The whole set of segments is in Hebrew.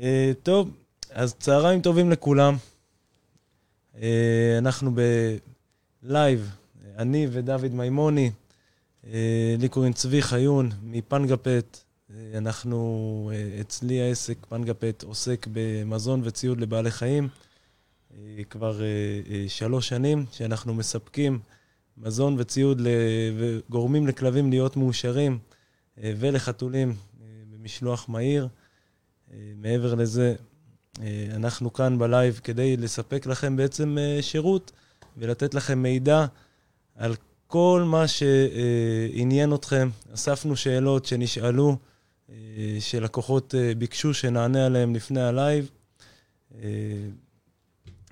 אה, טוב, אז צהריים טובים לכולם. אה, אנחנו בלייב, אני ודוד מימוני, אה, לי קוראים צבי חיון מפנגפט. אנחנו, אצלי העסק, פנגפט, עוסק במזון וציוד לבעלי חיים. כבר שלוש שנים שאנחנו מספקים מזון וציוד וגורמים לכלבים להיות מאושרים ולחתולים במשלוח מהיר. מעבר לזה, אה, אנחנו כאן בלייב כדי לספק לכם בעצם אה, שירות ולתת לכם מידע על כל מה שעניין אתכם. אספנו שאלות שנשאלו, אה, שלקוחות ביקשו שנענה עליהן לפני הלייב.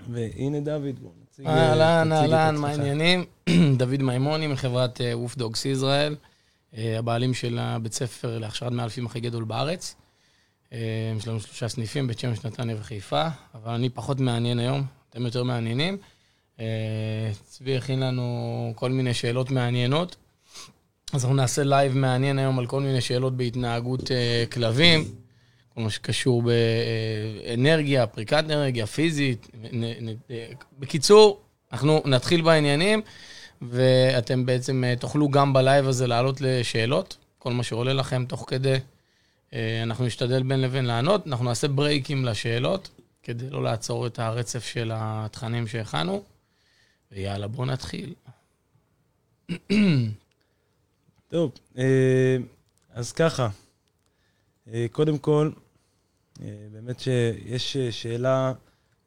והנה דוד, בואו נציג... אהלן, אהלן, מה העניינים? דוד מיימוני מחברת ווף דוגס ישראל, הבעלים של הבית ספר להכשרת מאלפים הכי גדול בארץ. אה, יש לנו שלושה סניפים, בית שמש, נתניה וחיפה, אבל אני פחות מעניין היום, אתם יותר מעניינים. אה, צבי הכין לנו כל מיני שאלות מעניינות, אז אנחנו נעשה לייב מעניין היום על כל מיני שאלות בהתנהגות אה, כלבים, כל מה שקשור באנרגיה, פריקת אנרגיה, פיזית. בקיצור, אנחנו נתחיל בעניינים, ואתם בעצם תוכלו גם בלייב הזה לעלות לשאלות, כל מה שעולה לכם תוך כדי. אה, אנחנו נשתדל בין לבין לענות, אנחנו נעשה ברייקים לשאלות, כדי לא לעצור את הרצף של התכנים שהכנו. ויאללה, בואו נתחיל. טוב, אה, אז ככה, אה, קודם כל, באמת שיש שאלה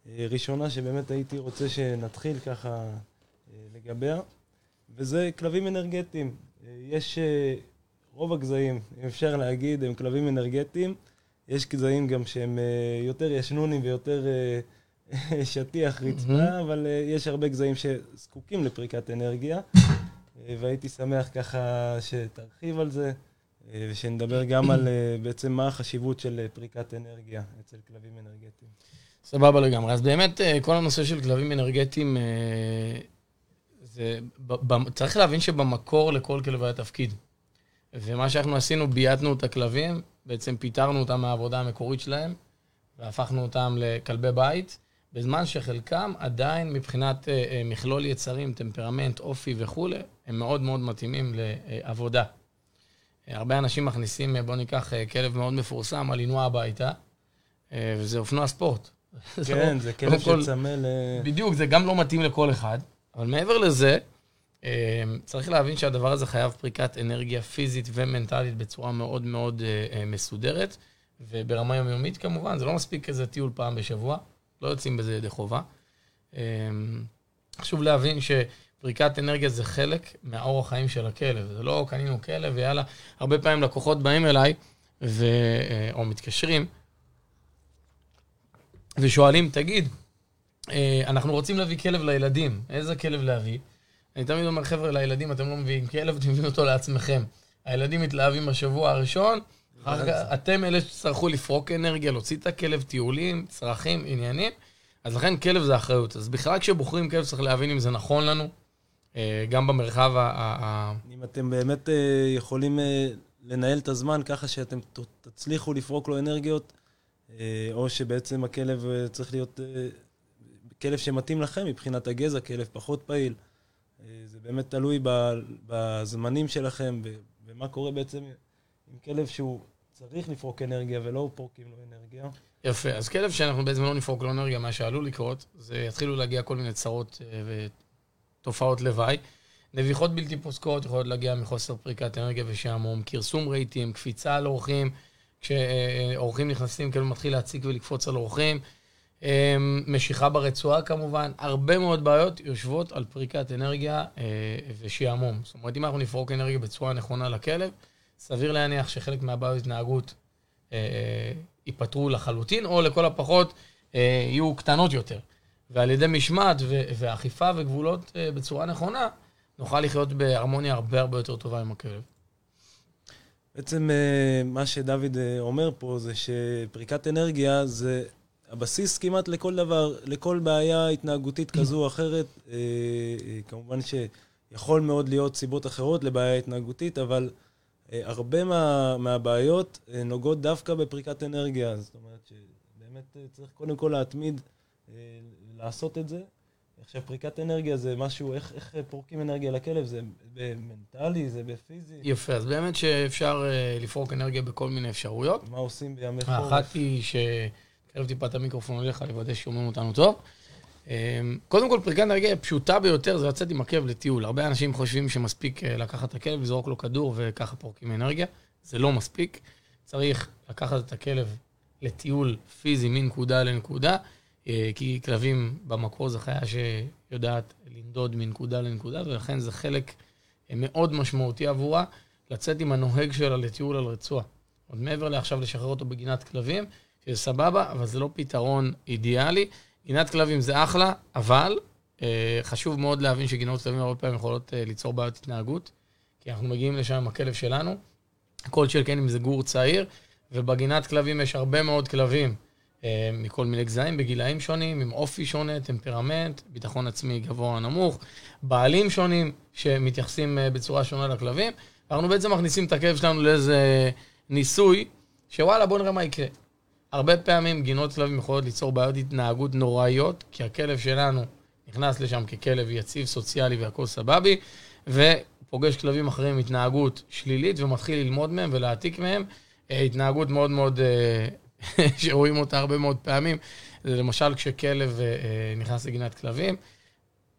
ראשונה שבאמת הייתי רוצה שנתחיל ככה לגביה, וזה כלבים אנרגטיים. יש רוב הגזעים, אם אפשר להגיד, הם כלבים אנרגטיים. יש גזעים גם שהם uh, יותר ישנונים ויותר uh, שטיח רצפה, mm-hmm. אבל uh, יש הרבה גזעים שזקוקים לפריקת אנרגיה, והייתי שמח ככה שתרחיב על זה, ושנדבר גם על בעצם מה החשיבות של פריקת אנרגיה אצל כלבים אנרגטיים. סבבה לגמרי. אז באמת, כל הנושא של כלבים אנרגטיים, זה, צריך להבין שבמקור לכל כלב היה תפקיד. ומה שאנחנו עשינו, בייתנו את הכלבים, בעצם פיטרנו אותם מהעבודה המקורית שלהם, והפכנו אותם לכלבי בית, בזמן שחלקם עדיין מבחינת אה, אה, מכלול יצרים, טמפרמנט, אופי וכולי, הם מאוד מאוד מתאימים לעבודה. הרבה אנשים מכניסים, בואו ניקח כלב מאוד מפורסם, על עינוע הביתה, וזה אופנוע ספורט. כן, זה כלב שצמא ל... בדיוק, זה גם לא מתאים לכל אחד, אבל מעבר לזה, צריך להבין שהדבר הזה חייב פריקת אנרגיה פיזית ומנטלית בצורה מאוד מאוד אה, אה, מסודרת, וברמה יומיומית כמובן, זה לא מספיק איזה טיול פעם בשבוע, לא יוצאים בזה ידי חובה. אמ, חשוב להבין שפריקת אנרגיה זה חלק מהאורח חיים של הכלב, זה לא קנינו כלב ויאללה, הרבה פעמים לקוחות באים אליי, ו... אה, או מתקשרים, ושואלים, תגיד, אנחנו רוצים להביא כלב לילדים, איזה כלב להביא? אני תמיד אומר, חבר'ה, לילדים אתם לא מביאים כלב, אתם מביאים אותו לעצמכם. הילדים מתלהבים בשבוע הראשון, אתם אלה שצטרכו לפרוק אנרגיה, להוציא את הכלב, טיולים, צרכים, עניינים. אז לכן כלב זה אחריות. אז בכלל כשבוחרים כלב צריך להבין אם זה נכון לנו, אה, גם במרחב ה... אם אתם באמת אה, יכולים אה, לנהל את הזמן ככה שאתם תצליחו לפרוק לו אנרגיות, או שבעצם הכלב צריך להיות כלב שמתאים לכם מבחינת הגזע, כלב פחות פעיל. אה, זה באמת תלוי בזמנים שלכם ומה קורה בעצם עם כלב שהוא צריך לפרוק אנרגיה ולא פורקים לו אנרגיה. יפה, אז כלב שאנחנו בעצם לא נפרוק לו אנרגיה, מה שעלול לקרות, זה יתחילו להגיע כל מיני צרות אה, ותופעות לוואי. נביחות בלתי פוסקות יכולות להגיע מחוסר פריקת אנרגיה ושעמום, כרסום רהיטים, קפיצה על אורחים, כשאורחים נכנסים, כלב מתחיל להציק ולקפוץ על אורחים. אמ, משיכה ברצועה כמובן, הרבה מאוד בעיות יושבות על פריקת אנרגיה אה, ושעמום. זאת אומרת, אם אנחנו נפרוק אנרגיה בצורה נכונה לכלב, סביר להניח שחלק מהבעיות התנהגות אה, אה, ייפתרו לחלוטין, או לכל הפחות יהיו קטנות יותר. ועל ידי משמעת ואכיפה וגבולות בצורה נכונה, נוכל לחיות בהרמוניה הרבה הרבה יותר טובה עם הכלב. בעצם מה שדוד אומר פה זה שפריקת אנרגיה זה הבסיס כמעט לכל דבר, לכל בעיה התנהגותית כזו או אחרת. אה, אה, כמובן שיכול מאוד להיות סיבות אחרות לבעיה התנהגותית, אבל אה, הרבה מה, מהבעיות נוגעות דווקא בפריקת אנרגיה. זאת אומרת באמת צריך קודם כל להתמיד לעשות את זה. עכשיו, פריקת אנרגיה זה משהו, איך, איך פורקים אנרגיה לכלב? זה מנטלי, זה בפיזי? יפה, אז באמת שאפשר לפרוק אנרגיה בכל מיני אפשרויות. מה עושים בימי חורף? האחת היא שקרב טיפה את המיקרופון אליך, לוודא ששומעים אותנו טוב. Um, קודם כל, פריקת אנרגיה פשוטה ביותר זה לצאת עם הכלב לטיול. הרבה אנשים חושבים שמספיק uh, לקחת את הכלב, לזרוק לו כדור וככה פורקים אנרגיה. זה לא מספיק. צריך לקחת את הכלב לטיול פיזי מנקודה לנקודה. אה, כי כלבים במקור זה חיה שיודעת לנדוד מנקודה לנקודה, ולכן זה חלק אה, מאוד משמעותי עבורה לצאת עם הנוהג שלה לטיול על רצועה. עוד מעבר לעכשיו לשחרר אותו בגינת כלבים, שזה סבבה, אבל זה לא פתרון אידיאלי. גינת כלבים זה אחלה, אבל אה, חשוב מאוד להבין שגינות כלבים הרבה פעמים יכולות אה, ליצור בעיות התנהגות, כי אנחנו מגיעים לשם עם הכלב שלנו, כל של כן אם זה גור צעיר, ובגינת כלבים יש הרבה מאוד כלבים אה, מכל מיני גזעים, בגילאים שונים, עם אופי שונה, טמפרמנט, ביטחון עצמי גבוה נמוך, בעלים שונים שמתייחסים אה, בצורה שונה לכלבים. אנחנו בעצם מכניסים את הכלב שלנו לאיזה ניסוי, שוואלה, בואו נראה מה יקרה. הרבה פעמים גינות כלבים יכולות ליצור בעיות התנהגות נוראיות, כי הכלב שלנו נכנס לשם ככלב יציב, סוציאלי והכול סבבי, ופוגש כלבים אחרים עם התנהגות שלילית ומתחיל ללמוד מהם ולהעתיק מהם. אה, התנהגות מאוד מאוד שרואים אותה הרבה מאוד פעמים, זה למשל כשכלב אה, נכנס לגינת כלבים,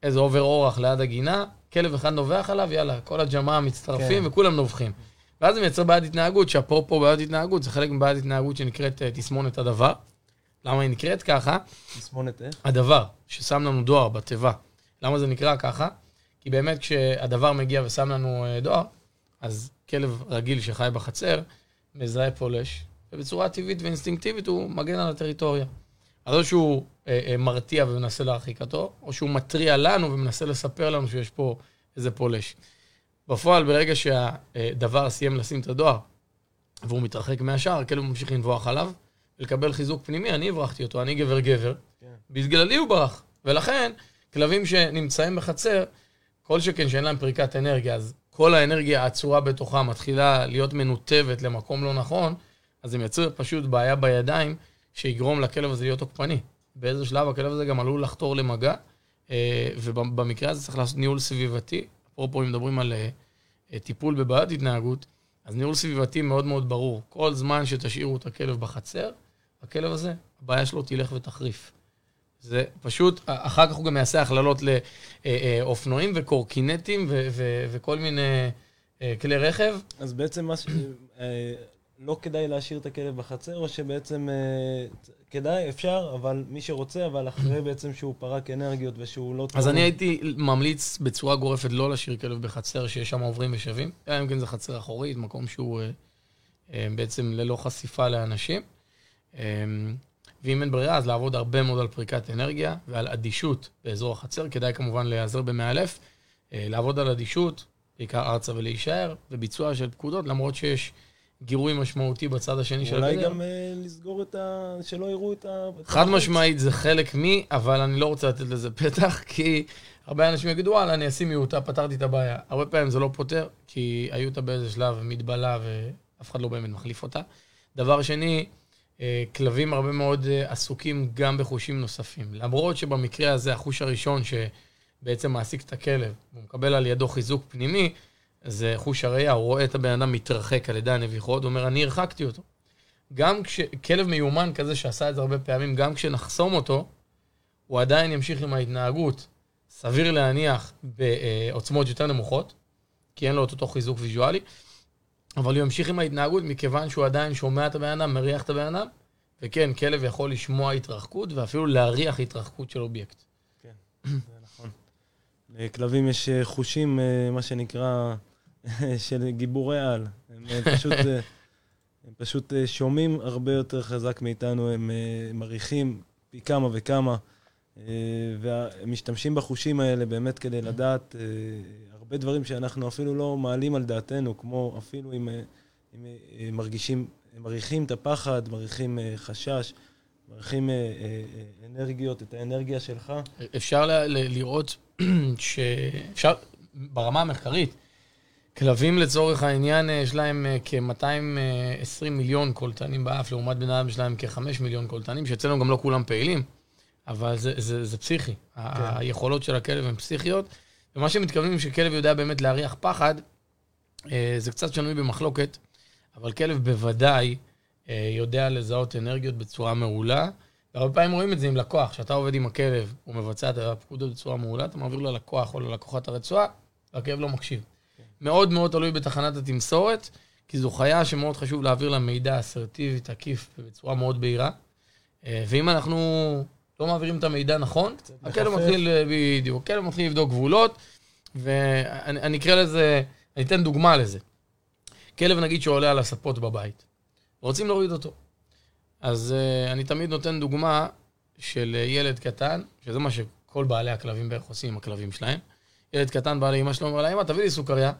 איזה עובר אורח ליד הגינה, כלב אחד נובח עליו, יאללה, כל הג'מאעה מצטרפים כן. וכולם נובחים. ואז זה מייצר בעיית התנהגות, שאפרופו בעיית התנהגות, זה חלק מבעיית התנהגות שנקראת uh, תסמונת הדבר. למה היא נקראת ככה? תסמונת איך? הדבר, ששם לנו דואר בתיבה. למה זה נקרא ככה? כי באמת כשהדבר מגיע ושם לנו uh, דואר, אז כלב רגיל שחי בחצר, מזהה פולש, ובצורה טבעית ואינסטינקטיבית הוא מגן על הטריטוריה. אז או שהוא אה, אה, מרתיע ומנסה להרחיק אותו, או שהוא מתריע לנו ומנסה לספר לנו שיש פה איזה פולש. בפועל, ברגע שהדבר סיים לשים את הדואר, והוא מתרחק מהשער, הכלב ממשיך לנבוח עליו, ולקבל חיזוק פנימי, אני הברחתי אותו, אני גבר-גבר, כן. בגללי הוא ברח. ולכן, כלבים שנמצאים בחצר, כל שכן שאין להם פריקת אנרגיה, אז כל האנרגיה האצורה בתוכה מתחילה להיות מנותבת למקום לא נכון, אז זה מייצר פשוט בעיה בידיים, שיגרום לכלב הזה להיות תוקפני. באיזה שלב הכלב הזה גם עלול לחתור למגע, אה, ובמקרה הזה צריך לעשות ניהול סביבתי. אפרופו, אם מדברים על אה, טיפול בבעיות התנהגות, אז ניהול סביבתי מאוד מאוד ברור. כל זמן שתשאירו את הכלב בחצר, הכלב הזה, הבעיה שלו תלך ותחריף. זה פשוט, אחר כך הוא גם יעשה הכללות לאופנועים אה, וקורקינטים וכל מיני כלי רכב. אז בעצם מה ש... לא כדאי להשאיר את הכלב בחצר, או שבעצם אה, כדאי, אפשר, אבל מי שרוצה, אבל אחרי בעצם שהוא פרק אנרגיות ושהוא לא... אז אני הייתי ממליץ בצורה גורפת לא להשאיר כלב בחצר שיש שם עוברים ושבים, אלא אם כן זה חצר אחורית, מקום שהוא אה, אה, בעצם ללא חשיפה לאנשים. אה, ואם אין ברירה, אז לעבוד הרבה מאוד על פריקת אנרגיה ועל אדישות באזור החצר. כדאי כמובן להיעזר במאלף, לעבוד על אדישות, בעיקר ארצה ולהישאר, וביצוע של פקודות, למרות שיש... גירוי משמעותי בצד השני של הגדר. אולי גם uh, לסגור את ה... שלא יראו את ה... חד משמעית זה חלק מי, אבל אני לא רוצה לתת לזה פתח, כי הרבה אנשים יגידו, וואלה, אני אשים מיעוטה, פתרתי את הבעיה. הרבה פעמים זה לא פותר, כי היוטה באיזה שלב מתבלה ואף אחד לא באמת מחליף אותה. דבר שני, אה, כלבים הרבה מאוד אה, עסוקים גם בחושים נוספים. למרות שבמקרה הזה, החוש הראשון שבעצם מעסיק את הכלב, הוא מקבל על ידו חיזוק פנימי, זה חוש הראייה, הוא רואה את הבן אדם מתרחק על ידי הנביחות, הוא אומר, אני הרחקתי אותו. גם כשכלב מיומן כזה שעשה את זה הרבה פעמים, גם כשנחסום אותו, הוא עדיין ימשיך עם ההתנהגות, סביר להניח, בעוצמות יותר נמוכות, כי אין לו את אותו חיזוק ויזואלי, אבל הוא ימשיך עם ההתנהגות מכיוון שהוא עדיין שומע את הבן אדם, מריח את הבן אדם, וכן, כלב יכול לשמוע התרחקות ואפילו להריח התרחקות של אובייקט. כן, זה נכון. לכלבים יש חושים, אה, מה שנקרא, של גיבורי על. הם אה, פשוט, אה, הם פשוט אה, שומעים הרבה יותר חזק מאיתנו, הם מריחים פי כמה וכמה, והם משתמשים בחושים האלה באמת כדי לדעת הרבה דברים שאנחנו אפילו לא מעלים על דעתנו, כמו אפילו אם, אם מרגישים, מריחים את הפחד, מריחים חשש. מריחים אנרגיות, את האנרגיה שלך. אפשר לראות שאפשר, ברמה המחקרית, כלבים לצורך העניין, יש להם כ-220 מיליון קולטנים באף, לעומת בן אדם יש להם כ-5 מיליון קולטנים, שאצלנו גם לא כולם פעילים, אבל זה, זה, זה פסיכי. כן. היכולות של הכלב הן פסיכיות, ומה שמתכוונים שכלב יודע באמת להריח פחד, זה קצת שנוי במחלוקת, אבל כלב בוודאי יודע לזהות אנרגיות בצורה מעולה. והרבה פעמים רואים את זה עם לקוח, כשאתה עובד עם הכלב, הוא מבצע את הפקודות בצורה מעולה, אתה מעביר ללקוח או ללקוחת הרצועה, והכלב לא מקשיב. מאוד מאוד תלוי בתחנת התמסורת, כי זו חיה שמאוד חשוב להעביר לה מידע אסרטיבי, תקיף, בצורה מאוד בהירה. אה, ואם אנחנו לא מעבירים את המידע נכון, הכלב מתחיל, אה, בדיוק, הכלב מתחיל לבדוק גבולות, ואני אקרא לזה, אני אתן דוגמה לזה. כלב נגיד שעולה על הספות בבית, רוצים להוריד אותו. אז uh, אני תמיד נותן דוגמה של ילד קטן, שזה מה שכל בעלי הכלבים בערך עושים עם הכלבים שלהם. ילד קטן בא לאמא שלו, אומר לה, אמא, תביא לי סוכריה.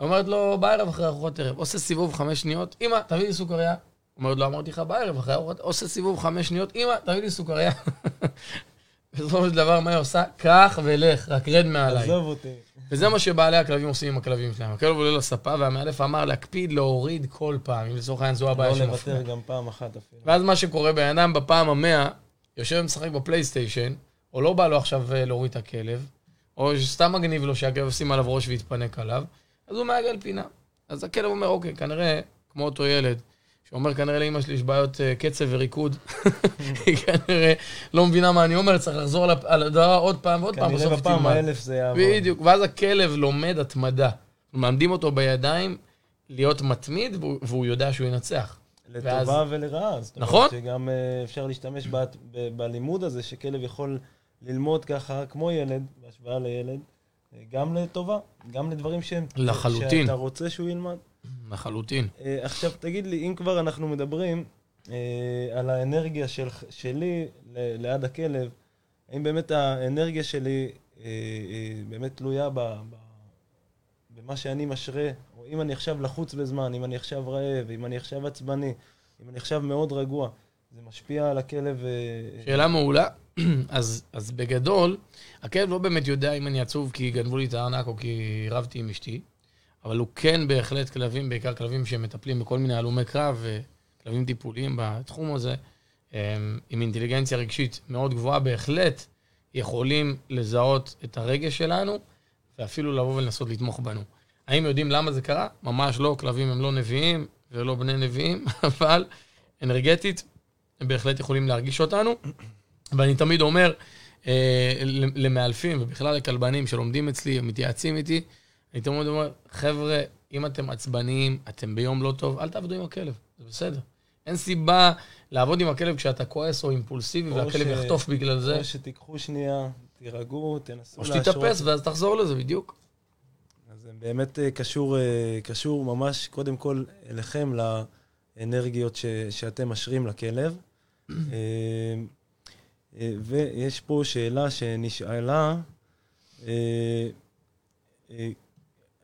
אומרת לו, בערב אחרי ארוחות ערב. עושה סיבוב חמש שניות, אמא, תביא לי סוכריה. אומרת לו, אמרתי לך, בערב אחרי ארוחות, עושה סיבוב חמש שניות, אמא, תביא לי סוכריה. בסופו של דבר, מה היא עושה? קח ולך, רק רד מעליי. עזוב אותי. וזה מה שבעלי הכלבים עושים עם הכלבים שלהם. הכלב עולה לספה, והמאלף אמר להקפיד להוריד כל פעם, אם לצורך העניין זו הבעיה שמפריעה. לא לוותר גם פעם אחת אפילו. ואז מה שקורה, בן אדם בפעם המאה, יושב ומשחק בפלייסטיישן, או לא בא לו עכשיו אה, להוריד את הכלב, או שסתם מגניב לו שהכלב ישים עליו ראש ויתפנק עליו, אז הוא מעגל פינה. אז הכלב אומר, אוקיי, כנראה, כמו אותו ילד, שאומר כנראה לאמא שלי יש בעיות uh, קצב וריקוד. היא כנראה לא מבינה מה אני אומר, צריך לחזור על הדבר עוד פעם ועוד פעם, בסוף תלמד. כנראה בפעם האלף זה יעבור. בדיוק, ואז הכלב לומד התמדה. מלמדים אותו בידיים להיות מתמיד, והוא יודע שהוא ינצח. לטובה ואז... ולרעה. נכון. שגם uh, אפשר להשתמש ב, ב, בלימוד הזה, שכלב יכול ללמוד ככה כמו ילד, בהשוואה לילד, אה, גם לטובה, גם לדברים שהם... לחלוטין. שאתה רוצה שהוא ילמד. לחלוטין. Uh, עכשיו, תגיד לי, אם כבר אנחנו מדברים uh, על האנרגיה של, שלי ל, ליד הכלב, האם באמת האנרגיה שלי uh, באמת תלויה ב, ב, במה שאני משרה, או אם אני עכשיו לחוץ בזמן, אם אני עכשיו רעב, אם אני עכשיו עצבני, אם אני עכשיו מאוד רגוע, זה משפיע על הכלב? Uh, שאלה מעולה. אז, אז בגדול, הכלב לא באמת יודע אם אני עצוב כי גנבו לי את הארנק או כי רבתי עם אשתי. אבל הוא כן בהחלט כלבים, בעיקר כלבים שמטפלים בכל מיני הלומי קרב וכלבים טיפוליים בתחום הזה, עם אינטליגנציה רגשית מאוד גבוהה, בהחלט יכולים לזהות את הרגש שלנו, ואפילו לבוא ולנסות לתמוך בנו. האם יודעים למה זה קרה? ממש לא, כלבים הם לא נביאים ולא בני נביאים, אבל אנרגטית הם בהחלט יכולים להרגיש אותנו. ואני תמיד אומר אה, למאלפים ובכלל לכלבנים שלומדים אצלי, הם מתייעצים איתי, אני תמיד אומר, חבר'ה, אם אתם עצבניים, אתם ביום לא טוב, אל תעבדו עם הכלב, זה בסדר. אין סיבה לעבוד עם הכלב כשאתה כועס או אימפולסיבי או והכלב ש... יחטוף בגלל זה. או שתיקחו שנייה, תירגעו, תנסו להשרות. או שתתאפס ואז תחזור לזה, בדיוק. אז זה באמת אה, קשור, אה, קשור ממש, קודם כל, אליכם, לאנרגיות ש... שאתם משרים לכלב. אה, ויש פה שאלה שנשאלה,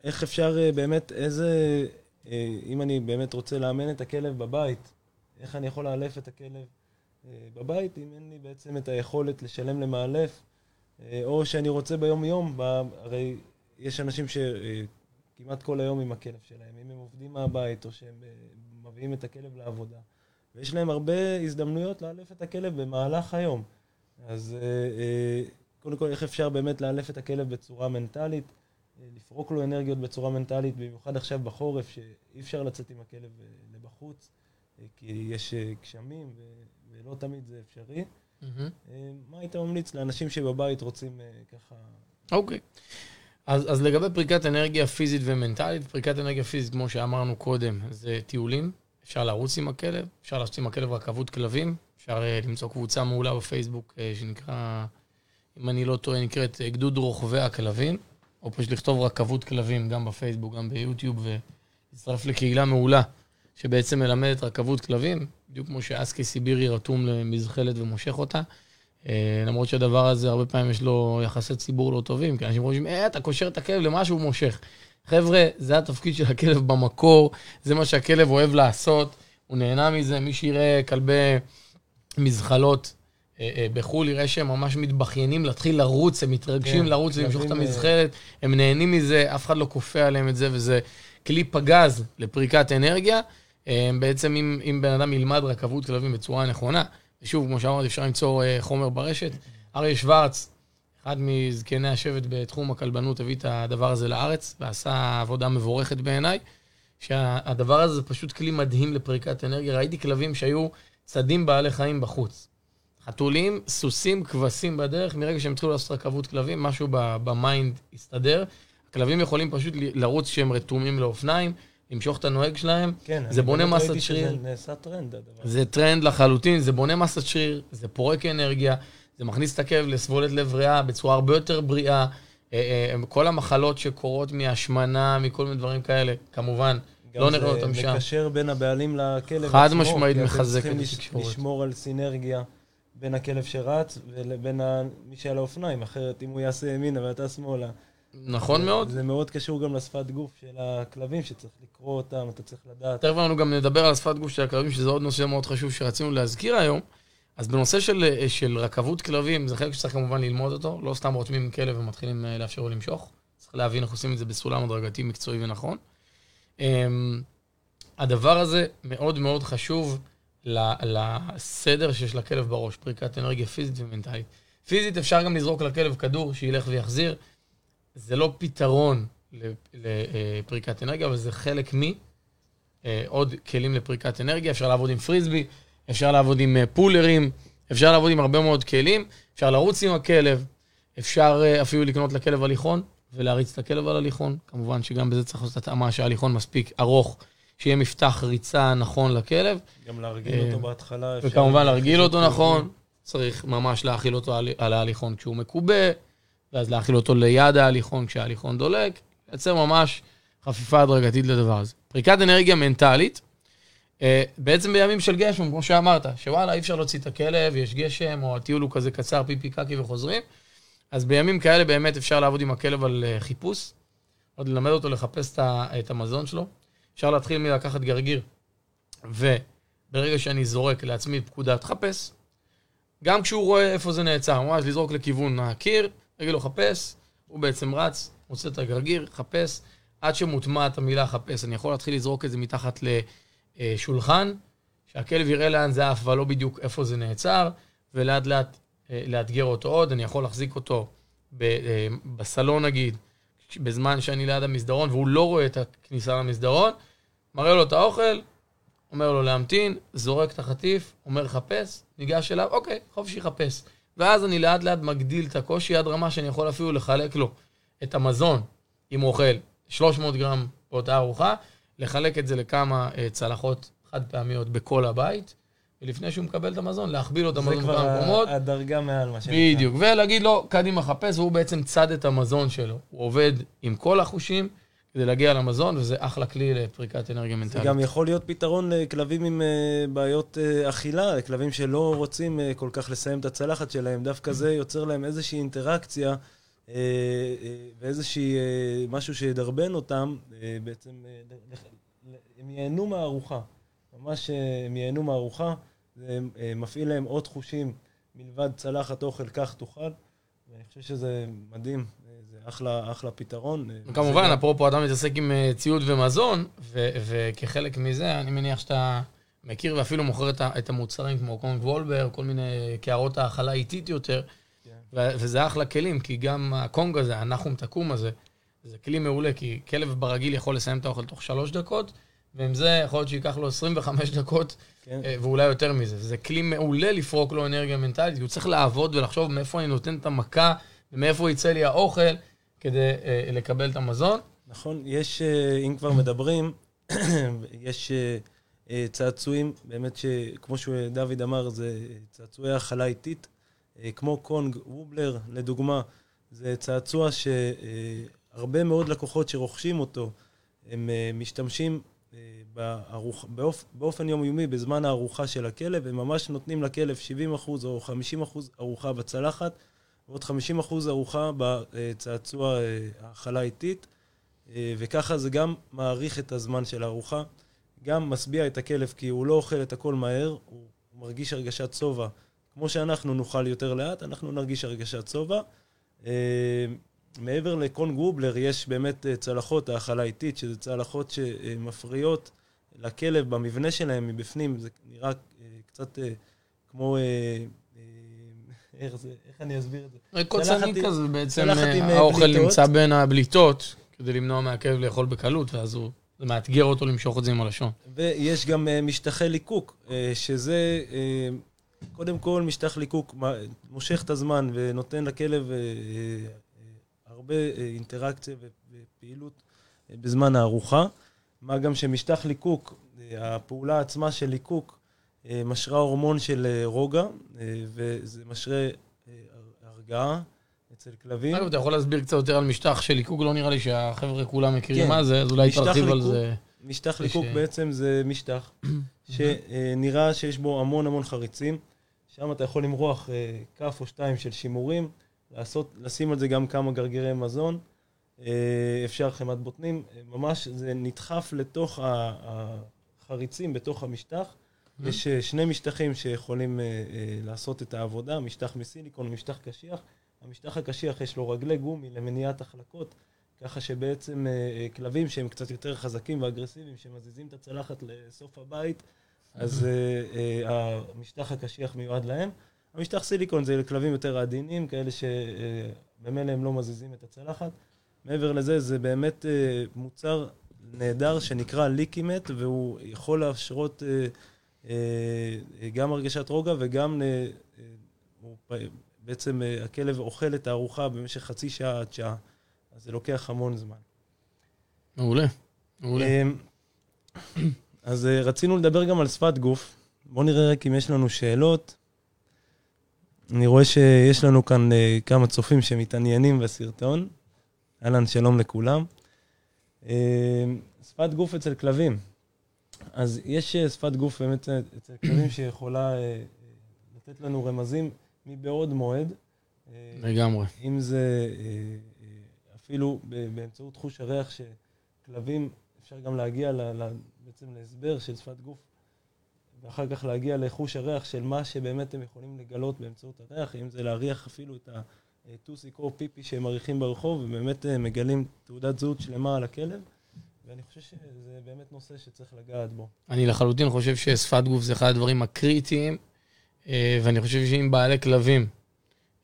איך אפשר אה, באמת, איזה, אה, אם אני באמת רוצה לאמן את הכלב בבית, איך אני יכול לאלף את הכלב אה, בבית, אם אין לי בעצם את היכולת לשלם למאלף, או שאני רוצה ביום-יום, הרי יש אנשים שכמעט כל היום עם הכלב שלהם, אם הם עובדים מהבית או שהם מביאים את הכלב לעבודה, ויש להם הרבה הזדמנויות לאלף את הכלב במהלך היום. אז קודם כל, איך אפשר באמת לאלף את הכלב בצורה מנטלית? לפרוק לו אנרגיות בצורה מנטלית, במיוחד עכשיו בחורף, שאי אפשר לצאת עם הכלב אה, לבחוץ, אה, כי יש אה, גשמים ולא תמיד זה אפשרי. Mm-hmm. מה היית ממליץ לאנשים שבבית רוצים ככה... אוקיי. Okay. אז, אז לגבי פריקת אנרגיה פיזית ומנטלית, פריקת אנרגיה פיזית, כמו שאמרנו קודם, זה טיולים. אפשר לרוץ עם הכלב, אפשר לעשות עם הכלב רכבות כלבים, אפשר למצוא קבוצה מעולה בפייסבוק שנקרא, אם אני לא טועה, נקראת גדוד רוכבי הכלבים. או פשוט לכתוב רכבות כלבים, גם בפייסבוק, גם ביוטיוב, ולהצטרף לקהילה מעולה, שבעצם מלמדת רכבות כלבים, בדיוק כמו שאסקי סיבירי רתום למזחלת ומושך אותה. אה, למרות שהדבר הזה, הרבה פעמים יש לו יחסי ציבור לא טובים, כי אנשים חושבים, אה, אתה קושר את הכלב למה שהוא מושך. חבר'ה, זה התפקיד של הכלב במקור, זה מה שהכלב אוהב לעשות, הוא נהנה מזה. מי שיראה כלבי מזחלות בחו"ל יראה שהם ממש מתבכיינים להתחיל לרוץ, הם מתרגשים כן, לרוץ ולמשוך את המזחלת, הם נהנים מזה, אף אחד לא כופה עליהם את זה, וזה כלי פגז לפריקת אנרגיה. בעצם אם, אם בן אדם ילמד רכבות כלבים בצורה נכונה, ושוב, כמו שאמרתי, אפשר למצוא חומר ברשת. אריה שוורץ, אחד מזקני השבט בתחום הכלבנות, הביא את הדבר הזה לארץ, ועשה עבודה מבורכת בעיניי, שהדבר הזה זה פשוט כלי מדהים לפריקת אנרגיה. ראיתי כלבים שהיו צדים בעלי חיים בחוץ. חתולים, סוסים, כבשים בדרך, מרגע שהם התחילו לעשות רכבות כלבים, משהו ב mind הסתדר. הכלבים יכולים פשוט לרוץ כשהם רתומים לאופניים, למשוך את הנוהג שלהם. כן, זה בונה מסת שריר. שזה נעשה טרנד, הדבר זה טרנד לחלוטין, זה בונה מסת שריר, זה פורק אנרגיה. זה מכניס את הכלב לסבולת לב ריאה בצורה הרבה יותר בריאה. אה, אה, כל המחלות שקורות מהשמנה, מכל מיני דברים כאלה, כמובן, לא נראה אותם שם. גם זה מקשר בין הבעלים לכלב חד משמעית מחזק את התקשורת. צריכים לשמור על סינרגיה בין הכלב שרץ לבין מי שעל האופניים, אחרת אם הוא יעשה ימינה ואתה שמאלה. נכון מאוד. זה מאוד קשור גם לשפת גוף של הכלבים, שצריך לקרוא אותם, אתה צריך לדעת. תכף אנחנו גם נדבר על שפת גוף של הכלבים, שזה עוד נושא מאוד חשוב שרצינו להזכיר היום. אז בנושא של, של רכבות כלבים, זה חלק שצריך כמובן ללמוד אותו, לא סתם רותמים כלב ומתחילים אה, לאפשר לו למשוך. צריך להבין איך עושים את זה בסולם הדרגתי, מקצועי ונכון. Um, הדבר הזה מאוד מאוד חשוב לסדר שיש לכלב בראש, פריקת אנרגיה פיזית ומנטלית. פיזית אפשר גם לזרוק לכלב כדור שילך ויחזיר. זה לא פתרון לפריקת אנרגיה, אבל זה חלק מעוד אה, כלים לפריקת אנרגיה. אפשר לעבוד עם פריסבי, אפשר לעבוד עם אה, פולרים, אפשר לעבוד עם הרבה מאוד כלים, אפשר לרוץ עם הכלב, אפשר אה, אפילו לקנות לכלב הליכון ולהריץ את הכלב על הליכון. כמובן שגם בזה צריך לעשות התאמה שההליכון מספיק ארוך, שיהיה מפתח ריצה נכון לכלב. גם להרגיל אותו בהתחלה. וכמובן להרגיל אותו נכון, צריך ממש להאכיל אותו על ההליכון כשהוא מקובע, ואז להאכיל אותו ליד ההליכון כשההליכון דולק, לייצר ממש חפיפה הדרגתית לדבר הזה. פריקת אנרגיה מנטלית, אה, בעצם בימים של גשם, כמו שאמרת, שוואלה, אי אפשר להוציא את הכלב, יש גשם, או הטיול הוא כזה קצר, פיפי קקי וחוזרים, אז בימים כאלה באמת אפשר לעבוד עם הכלב על אה, חיפוש, עוד ללמד אותו לחפש את המזון שלו. אפשר להתחיל מלקחת גרגיר, וברגע שאני זורק לעצמי פקודת חפש, גם כשהוא רואה איפה זה נעצר, ממש לזרוק לכיוון הקיר, רגע לו חפש, הוא בעצם רץ, מוצא את הגרגיר, חפש, עד שמוטמעת המילה חפש. אני יכול להתחיל לזרוק את זה מתחת ל... אה, שולחן, שהכלב יראה לאן זה עף, אבל לא בדיוק איפה זה נעצר, ולאט לאט אה, לאתגר אותו עוד. אני יכול להחזיק אותו אה, בסלון נגיד, בזמן שאני ליד המסדרון, והוא לא רואה את הכניסה למסדרון, מראה לו את האוכל, אומר לו להמתין, זורק את החטיף, אומר חפש, ניגש אליו, אוקיי, חופשי חפש. ואז אני לאט לאט מגדיל את הקושי עד רמה שאני יכול אפילו לחלק לו את המזון, אם הוא אוכל 300 גרם באותה ארוחה, לחלק את זה לכמה uh, צלחות חד פעמיות בכל הבית, ולפני שהוא מקבל את המזון, להכביל לו את המזון בכמה מקומות. זה כבר הדרגה מעל מה שנקרא. בדיוק, ולהגיד לו, קדימה חפש, והוא בעצם צד את המזון שלו. הוא עובד עם כל החושים כדי להגיע למזון, וזה אחלה כלי לפריקת אנרגיה מנטלית. זה גם יכול להיות פתרון לכלבים עם uh, בעיות אכילה, לכלבים שלא רוצים כל כך לסיים את הצלחת שלהם. דווקא זה יוצר להם איזושהי אינטראקציה. ואיזשהי משהו שידרבן אותם, בעצם הם ייהנו מהארוחה. ממש הם ייהנו מהארוחה, זה מפעיל להם עוד חושים מלבד צלחת אוכל, כך תאכל. ואני חושב שזה מדהים, זה אחלה, אחלה פתרון. כמובן, אפרופו אדם מתעסק עם ציוד ומזון, וכחלק מזה, אני מניח שאתה מכיר ואפילו מוכר את המוצרים כמו קונג וולבר, כל מיני קערות האכלה איטית יותר. וזה אחלה כלים, כי גם הקונג הזה, הנחום תקום הזה, זה כלי מעולה, כי כלב ברגיל יכול לסיים את האוכל תוך שלוש דקות, ועם זה יכול להיות שייקח לו 25 דקות, כן. אה, ואולי יותר מזה. זה כלי מעולה לפרוק לו אנרגיה מנטלית, כי הוא צריך לעבוד ולחשוב מאיפה אני נותן את המכה, ומאיפה יצא לי האוכל, כדי אה, לקבל את המזון. נכון, יש, אה, אם כבר מדברים, יש אה, צעצועים, באמת שכמו שדוד אמר, זה צעצועי הכלה איטית. אה, כמו קונג וובלר, לדוגמה, זה צעצוע שהרבה מאוד לקוחות שרוכשים אותו, הם אה, משתמשים אה, בארוח, באופ, באופן יומיומי בזמן הארוחה של הכלב, הם ממש נותנים לכלב 70% או 50% ארוחה בצלחת, ועוד 50% ארוחה בצעצוע האכלה איטית, וככה זה גם מאריך את הזמן של הארוחה, גם משביע את הכלב כי הוא לא אוכל את הכל מהר, הוא מרגיש הרגשת שובע כמו שאנחנו נאכל יותר לאט, אנחנו נרגיש הרגשת שובע. מעבר לקון גרובלר, יש באמת צלחות האכלה איטית, שזה צלחות שמפריעות לכלב במבנה שלהם מבפנים, זה נראה קצת כמו איך, זה, איך אני אסביר את זה? קוצני כזה, בעצם אה, האוכל נמצא בין הבליטות, כדי למנוע מהכלב לאכול בקלות, ואז הוא... זה מאתגר אותו למשוך את זה עם הלשון. ויש גם משטחי ליקוק, שזה, קודם כל, משטח ליקוק מושך את הזמן ונותן לכלב uh, uh, הרבה uh, אינטראקציה ופעילות בזמן הארוחה. מה גם שמשטח ליקוק, הפעולה עצמה של ליקוק, אה, משרה הורמון של אה, רוגע, אה, וזה משרה הרגעה אצל כלבים. אגב, אתה יכול להסביר קצת יותר על משטח של ליקוק? לא נראה לי שהחבר'ה כולם מכירים כן. מה זה, אז אולי תרחיב על זה. משטח ליקוק ש... בעצם זה משטח שנראה שיש בו המון המון חריצים. שם אתה יכול למרוח כף או שתיים של שימורים, לעשות, לשים על זה גם כמה גרגירי מזון. אפשר חמת בוטנים, ממש זה נדחף לתוך החריצים בתוך המשטח. Mm-hmm. יש אה, שני משטחים שיכולים אה, אה, לעשות את העבודה, משטח מסיליקון ומשטח קשיח. המשטח הקשיח יש לו רגלי גומי למניעת החלקות, ככה שבעצם כלבים שהם קצת יותר חזקים ואגרסיביים, שמזיזים את הצלחת לסוף הבית, אז המשטח הקשיח מיועד להם. המשטח סיליקון זה לכלבים יותר עדינים, כאלה שבמילא הם לא מזיזים את הצלחת. מעבר לזה, זה באמת מוצר נהדר שנקרא ליקימט, והוא יכול להשרות אה, גם הרגשת רוגע וגם אה, אה, בעצם הכלב אוכל את הארוחה במשך חצי שעה עד שעה. אז זה לוקח המון זמן. מעולה, מעולה. אז רצינו לדבר גם על שפת גוף. בואו נראה רק אם יש לנו שאלות. אני רואה שיש לנו כאן כמה צופים שמתעניינים בסרטון. אהלן, שלום לכולם. שפת גוף אצל כלבים. אז יש אה, שפת גוף באמת אה, אצל כלבים שיכולה אה, לתת לנו רמזים מבעוד מועד. לגמרי. אם זה אפילו באמצעות חוש הריח שכלבים, אפשר גם להגיע בעצם להסבר של שפת גוף, ואחר כך להגיע לחוש הריח של מה שבאמת הם יכולים לגלות באמצעות הריח, אם זה להריח אפילו את הטוסיק או פיפי שהם מריחים ברחוב, ובאמת מגלים תעודת זהות שלמה על הכלב. ואני חושב שזה באמת נושא שצריך לגעת בו. אני לחלוטין חושב ששפת גוף זה אחד הדברים הקריטיים, אה, ואני חושב שאם בעלי כלבים,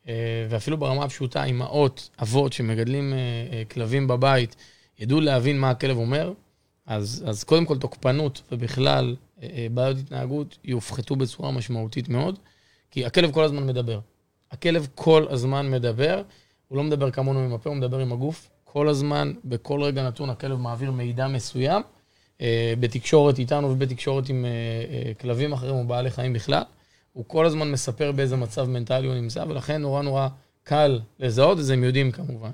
אה, ואפילו ברמה הפשוטה, אמהות, אבות שמגדלים אה, כלבים בבית, ידעו להבין מה הכלב אומר, אז, אז קודם כל תוקפנות ובכלל בעיות התנהגות יופחתו בצורה משמעותית מאוד, כי הכלב כל הזמן מדבר. הכלב כל הזמן מדבר, הוא לא מדבר כמונו עם הפה, הוא מדבר עם הגוף. כל הזמן, בכל רגע נתון, הכלב מעביר מידע מסוים, אה, בתקשורת איתנו ובתקשורת עם אה, אה, כלבים אחרים או בעלי חיים בכלל. הוא כל הזמן מספר באיזה מצב מנטלי הוא נמצא, ולכן נורא נורא קל לזהות, וזה הם יודעים כמובן.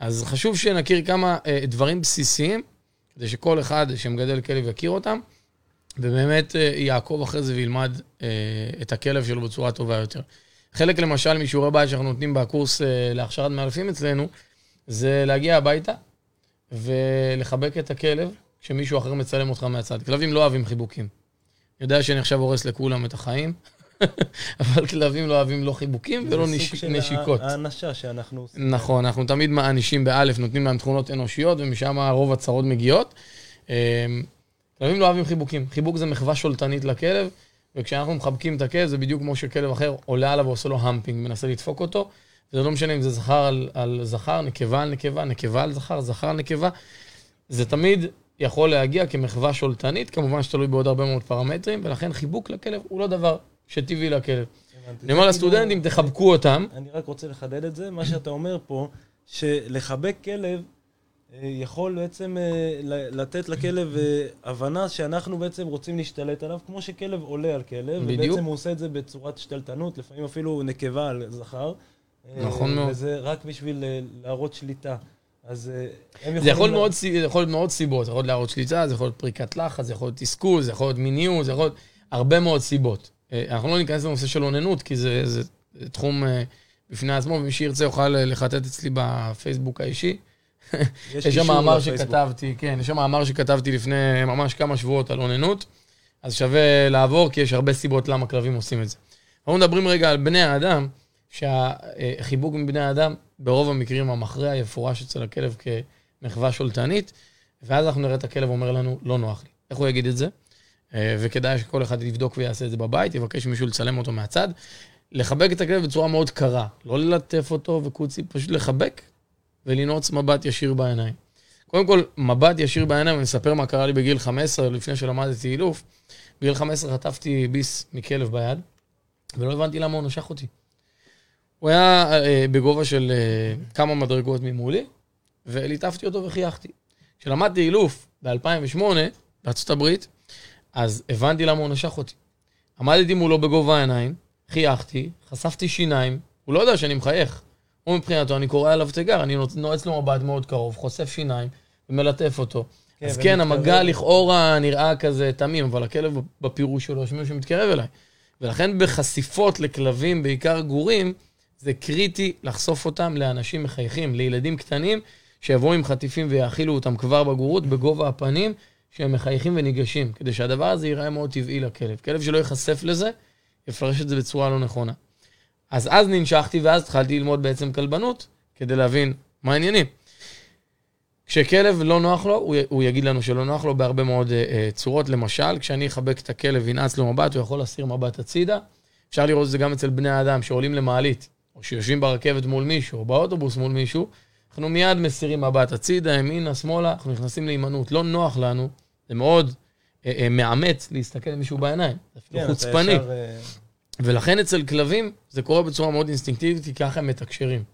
אז חשוב שנכיר כמה דברים בסיסיים, כדי שכל אחד שמגדל כלב יכיר אותם, ובאמת יעקוב אחרי זה וילמד את הכלב שלו בצורה טובה יותר. חלק למשל משיעורי בית שאנחנו נותנים בקורס להכשרת מאלפים אצלנו, זה להגיע הביתה ולחבק את הכלב כשמישהו אחר מצלם אותך מהצד. כלבים לא אוהבים חיבוקים. אני יודע שאני עכשיו הורס לכולם את החיים, אבל כלבים לא אוהבים לא חיבוקים ולא נש... נשיקות. זה סוג של האנשה שאנחנו עושים. נכון, אנחנו תמיד מענישים באלף, נותנים להם תכונות אנושיות, ומשם רוב הצרות מגיעות. אמ, כלבים לא אוהבים חיבוקים. חיבוק זה מחווה שולטנית לכלב, וכשאנחנו מחבקים את הכלב, זה בדיוק כמו שכלב אחר עולה עליו ועושה לו המפינג, מנסה לדפוק אותו. זה לא משנה אם זה זכר על, על זכר, נקבה על נקבה, נקבה על זכר, זכר על נקבה. זה תמיד יכול להגיע כמחווה שולטנית, כמובן שתלוי בעוד הרבה מאוד פרמטרים, ולכן חיבוק לכלב הוא לא דבר שטבעי לכלב. אני אומר לסטודנטים, תחבקו אותם. אני רק רוצה לחדד את זה, מה שאתה אומר פה, שלחבק כלב אה, יכול בעצם אה, לתת לכלב אה, הבנה שאנחנו בעצם רוצים להשתלט עליו, כמו שכלב עולה על כלב, בדיוק. ובעצם הוא עושה את זה בצורת שתלטנות, לפעמים אפילו נקבה על זכר. נכון מאוד. וזה רק בשביל להראות שליטה. אז הם יכולים... זה יכול, מאוד, זה יכול להיות מאוד סיבות, זה יכול להיות להראות שליטה, זה יכול להיות פריקת לחץ, זה יכול להיות תסכול, זה יכול להיות מיניות, זה יכול להיות הרבה מאוד סיבות. אנחנו לא ניכנס לנושא של אוננות, כי זה, זה, זה תחום בפני עצמו, ומי שירצה יוכל לחטט אצלי בפייסבוק האישי. יש שם מאמר שכתבתי, כן, יש שם מאמר שכתבתי לפני ממש כמה שבועות על אוננות, אז שווה לעבור, כי יש הרבה סיבות למה כלבים עושים את זה. אנחנו מדברים רגע על בני האדם, שהחיבוק מבני האדם, ברוב המקרים המכריע יפורש אצל הכלב כמחווה שולטנית, ואז אנחנו נראה את הכלב אומר לנו, לא נוח לי. איך הוא יגיד את זה? אה, וכדאי שכל אחד יבדוק ויעשה את זה בבית, יבקש מישהו לצלם אותו מהצד. לחבק את הכלב בצורה מאוד קרה, לא ללטף אותו וקוצי, פשוט לחבק ולנעוץ מבט ישיר בעיניים. קודם כל, מבט ישיר בעיניים, אני אספר מה קרה לי בגיל 15, לפני שלמדתי אילוף. בגיל 15 חטפתי ביס מכלב ביד, ולא הבנתי למה הוא נשך אותי. הוא היה אה, בגובה של אה, כמה מדרגות ממולי, וליטפתי אותו וחייכתי. כשלמדתי אילוף ב-2008, בארצות הברית, אז הבנתי למה הוא נשך אותי. עמדתי מולו בגובה העיניים, חייכתי, חשפתי שיניים, הוא לא יודע שאני מחייך. הוא מבחינתו, אני קורא עליו תיגר, אני נועץ לו מבט מאוד קרוב, חושף שיניים ומלטף אותו. כן, אז כן, המגע לכאורה נראה כזה תמים, אבל הכלב בפירוש שלו, יש מישהו שמתקרב אליי. ולכן בחשיפות לכלבים, בעיקר גורים, זה קריטי לחשוף אותם לאנשים מחייכים, לילדים קטנים, שיבואו עם חטיפים ויאכילו אותם כבר בגורות, בגובה הפנים, שהם מחייכים וניגשים, כדי שהדבר הזה ייראה מאוד טבעי לכלב. כלב שלא ייחשף לזה, יפרש את זה בצורה לא נכונה. אז אז ננשכתי ואז התחלתי ללמוד בעצם כלבנות, כדי להבין מה העניינים. כשכלב לא נוח לו, הוא, יגיד לנו שלא נוח לו בהרבה מאוד uh, צורות. למשל, כשאני אחבק את הכלב וינעץ לו מבט, הוא יכול להסיר מבט הצידה. אפשר לראות את זה גם אצל בני האדם שעולים למעלית, או שיושבים ברכבת מול מישהו, או באוטובוס מול מישהו, אנחנו מיד מסירים מבט הצידה, ימינה, שמאלה, אנחנו נכנסים להימנעות. לא נוח לנו, זה מאוד אה, אה, מאמץ להסתכל למישהו בעיניים. זה אפילו כן, חוצפני. ישר, אה... ולכן אצל כלבים זה קורה בצורה מאוד אינסטינקטיבית, כי ככה הם מתקשרים.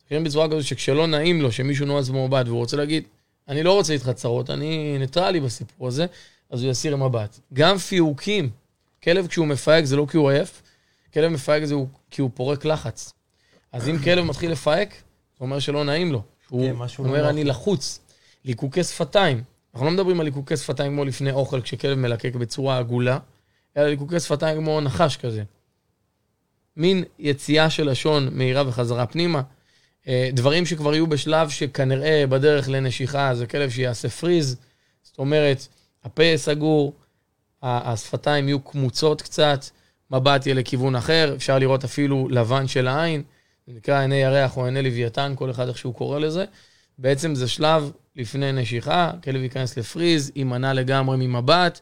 מתקשרים בצורה כזאת שכשלא נעים לו, שמישהו נועז במבט והוא רוצה להגיד, אני לא רוצה איתך צרות, אני ניטרלי בסיפור הזה, אז הוא יסיר מבט. גם פיוקים, כלב כשהוא מפהק זה לא כי הוא עייף, כלב מפהק זה כי הוא פורק לחץ. אז אם כלב מתחיל לפהק, זה אומר שלא נעים לו. הוא כן, אומר, לא אני לחוץ. ליקוקי שפתיים. אנחנו לא מדברים על ליקוקי שפתיים כמו לפני אוכל, כשכלב מלקק בצורה עגולה, אלא ליקוקי שפתיים כמו נחש כזה. מין יציאה של לשון מהירה וחזרה פנימה. אה, דברים שכבר יהיו בשלב שכנראה בדרך לנשיכה, זה כלב שיעשה פריז, זאת אומרת, הפה סגור, השפתיים יהיו קמוצות קצת, מבט יהיה לכיוון אחר, אפשר לראות אפילו לבן של העין, זה נקרא עיני ירח או עיני לוויתן, כל אחד איך שהוא קורא לזה. בעצם זה שלב לפני נשיכה, כלב ייכנס לפריז, יימנע לגמרי ממבט,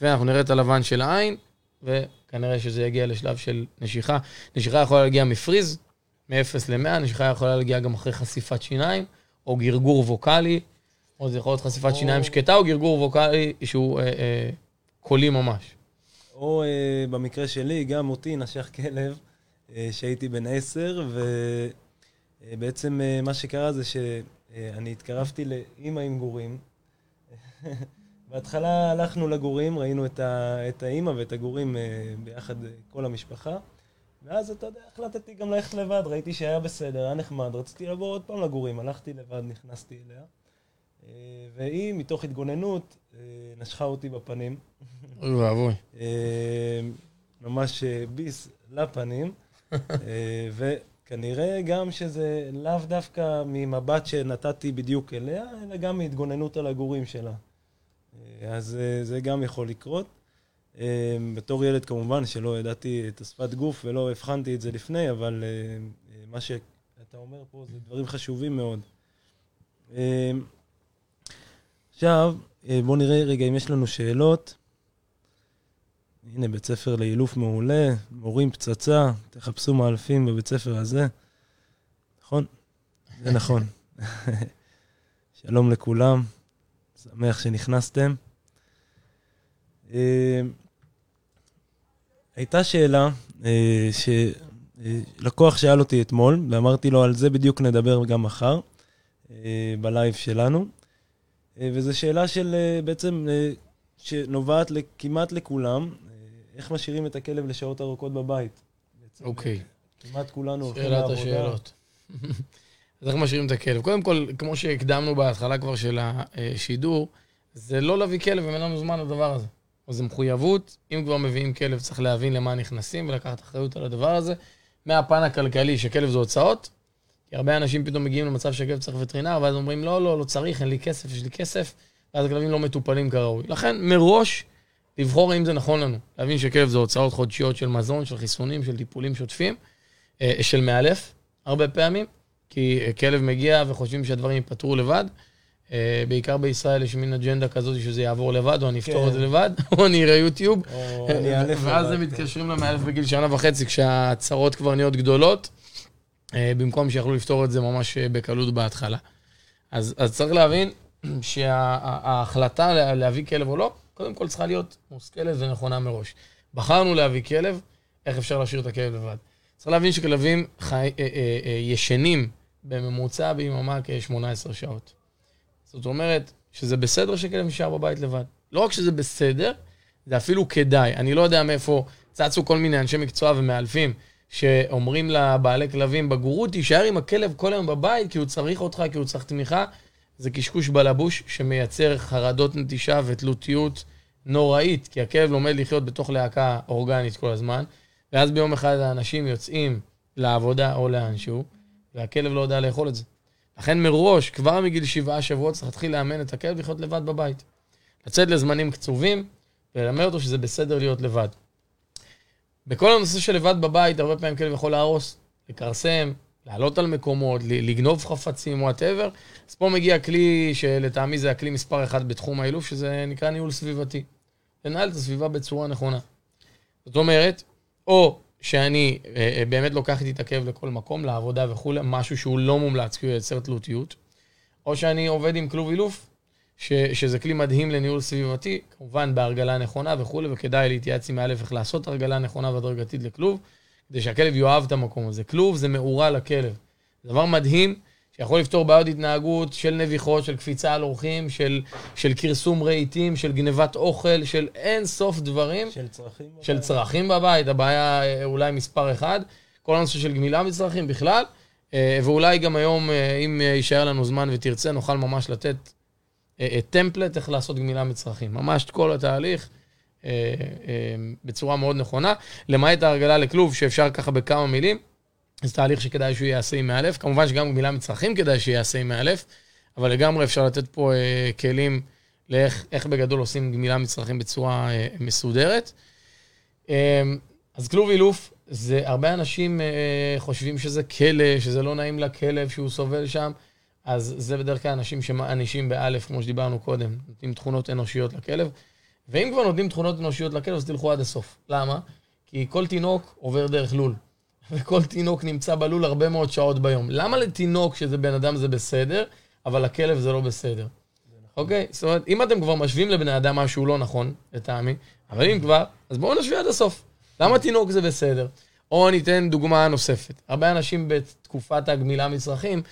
ואנחנו נראה את הלבן של העין, וכנראה שזה יגיע לשלב של נשיכה. נשיכה יכולה להגיע מפריז, מ-0 ל-100, נשיכה יכולה להגיע גם אחרי חשיפת שיניים, או גרגור ווקאלי, או זה יכול להיות חשיפת או... שיניים שקטה, או גרגור ווקאלי שהוא אה, אה, קולי ממש. או אה, במקרה שלי, גם אותי נשך כלב, אה, שהייתי בן 10, ובעצם אה, מה שקרה זה ש... אה, אני התקרבתי לאימא עם גורים. בהתחלה הלכנו לגורים, ראינו את, ה, את האימא ואת הגורים אה, ביחד, אה, כל המשפחה. ואז, אתה יודע, החלטתי גם ללכת לבד, ראיתי שהיה בסדר, היה נחמד, רציתי לבוא עוד פעם לגורים, הלכתי לבד, נכנסתי אליה. והיא, מתוך התגוננות, נשכה אותי בפנים. אוי ואבוי. ממש ביס לפנים. כנראה גם שזה לאו דווקא ממבט שנתתי בדיוק אליה, אלא גם מהתגוננות על הגורים שלה. אה, אז אה, זה גם יכול לקרות. אה, בתור ילד כמובן שלא ידעתי את השפת גוף ולא הבחנתי את זה לפני, אבל מה שאתה אומר פה זה דברים חשובים מאוד. עכשיו, בואו נראה רגע אם יש לנו שאלות. הנה, בית ספר לאילוף מעולה, מורים פצצה, תחפשו מאלפים בבית ספר הזה. נכון? זה נכון. שלום לכולם, שמח שנכנסתם. אה, הייתה שאלה אה, שלקוח שאל אותי אתמול, ואמרתי לו, על זה בדיוק נדבר גם מחר, אה, בלייב שלנו. וזו שאלה של בעצם, שנובעת כמעט לכולם, איך משאירים את הכלב לשעות ארוכות בבית? אוקיי. כמעט כולנו הולכים לעבודה. שאלת השאלות. אז איך משאירים את הכלב? קודם כל, כמו שהקדמנו בהתחלה כבר של השידור, זה לא להביא כלב אם אין לנו זמן לדבר הזה. אז זו מחויבות, אם כבר מביאים כלב, צריך להבין למה נכנסים ולקחת אחריות על הדבר הזה. מהפן הכלכלי, שכלב זה הוצאות, כי הרבה אנשים פתאום מגיעים למצב שכלב צריך וטרינר, ואז אומרים, לא, לא, לא צריך, אין לי כסף, יש לי כסף, ואז הכלבים לא מטופלים כראוי. לכן, מראש, לבחור האם זה נכון לנו. להבין שכלב זה הוצאות חודשיות של מזון, של חיסונים, של טיפולים שוטפים, אה, של מאלף, הרבה פעמים, כי כלב מגיע וחושבים שהדברים ייפתרו לבד. אה, בעיקר בישראל יש מין אג'נדה כזאת שזה יעבור לבד, או אני אפתור כן. את זה לבד, או אני אראה יוטיוב. ואז הם מתקשרים למאלף בגיל שנה וחצי, כשהצרות כבר נהיות גדולות, אה, במקום שיכולו לפתור את זה ממש בקלות בהתחלה. אז, אז צריך להבין שההחלטה להביא כלב או לא, קודם כל צריכה להיות מושכלת ונכונה מראש. בחרנו להביא כלב, איך אפשר להשאיר את הכלב לבד? צריך להבין שכלבים חי, אה, אה, אה, ישנים בממוצע ביממה כ-18 שעות. זאת אומרת שזה בסדר שכלב נשאר בבית לבד. לא רק שזה בסדר, זה אפילו כדאי. אני לא יודע מאיפה צצו כל מיני אנשי מקצוע ומאלפים שאומרים לבעלי כלבים בגורות, תישאר עם הכלב כל היום בבית כי הוא צריך אותך, כי הוא צריך תמיכה. זה קשקוש בלבוש שמייצר חרדות נטישה ותלותיות נוראית, כי הכלב לומד לחיות בתוך להקה אורגנית כל הזמן, ואז ביום אחד האנשים יוצאים לעבודה או לאנשהו, והכלב לא יודע לאכול את זה. לכן מראש, כבר מגיל שבעה שבועות, צריך להתחיל לאמן את הכלב לחיות לבד בבית. לצאת לזמנים קצובים, וללמד אותו שזה בסדר להיות לבד. בכל הנושא של לבד בבית, הרבה פעמים כלב יכול להרוס, לכרסם, לעלות על מקומות, לגנוב חפצים, וואטאבר. אז פה מגיע כלי שלטעמי זה הכלי מספר אחד בתחום האילוף, שזה נקרא ניהול סביבתי. לנהל את הסביבה בצורה נכונה. זאת אומרת, או שאני אה, אה, באמת לוקח איתי את הכאב לכל מקום, לעבודה וכולי, משהו שהוא לא מומלץ כי הוא ייצר תלותיות, או שאני עובד עם כלוב אילוף, ש, שזה כלי מדהים לניהול סביבתי, כמובן בהרגלה נכונה וכולי, וכדאי להתייעץ עם מאלף איך לעשות הרגלה נכונה והדרגתית לכלוב, כדי שהכלב יאהב את המקום הזה. כלוב זה מאורה לכלב. זה דבר מדהים. שיכול לפתור בעיות התנהגות של נביחות, של קפיצה על אורחים, של, של כרסום רהיטים, של גנבת אוכל, של אין סוף דברים. של צרכים בבית. של צרכים בבית, הבעיה אה, אולי מספר אחד. כל הנושא של גמילה מצרכים בכלל, אה, ואולי גם היום, אה, אם יישאר לנו זמן ותרצה, נוכל ממש לתת טמפלט איך לעשות גמילה מצרכים. ממש את כל התהליך. בצורה מאוד נכונה, למעט ההרגלה לכלוב, שאפשר ככה בכמה מילים. זה תהליך שכדאי שהוא יעשה עם מאלף. כמובן שגם גמילה מצרכים כדאי שיעשה עם מאלף, אבל לגמרי אפשר לתת פה אה, כלים לאיך בגדול עושים גמילה מצרכים בצורה אה, מסודרת. אה, אז כלוב אילוף, זה הרבה אנשים אה, חושבים שזה כלא, שזה לא נעים לכלב, שהוא סובל שם. אז זה בדרך כלל אנשים שמענישים באלף, כמו שדיברנו קודם, נותנים תכונות אנושיות לכלב. ואם כבר נותנים תכונות אנושיות לכלב, אז תלכו עד הסוף. למה? כי כל תינוק עובר דרך לול. וכל תינוק נמצא בלול הרבה מאוד שעות ביום. למה לתינוק שזה בן אדם זה בסדר, אבל לכלב זה לא בסדר? אוקיי? זאת אומרת, אם אתם כבר משווים לבני אדם משהו לא נכון, לטעמי, אבל אם כבר, אז בואו נשווה עד הסוף. למה תינוק זה בסדר? או ניתן דוגמה נוספת. הרבה אנשים בתקופת הגמילה מצרכים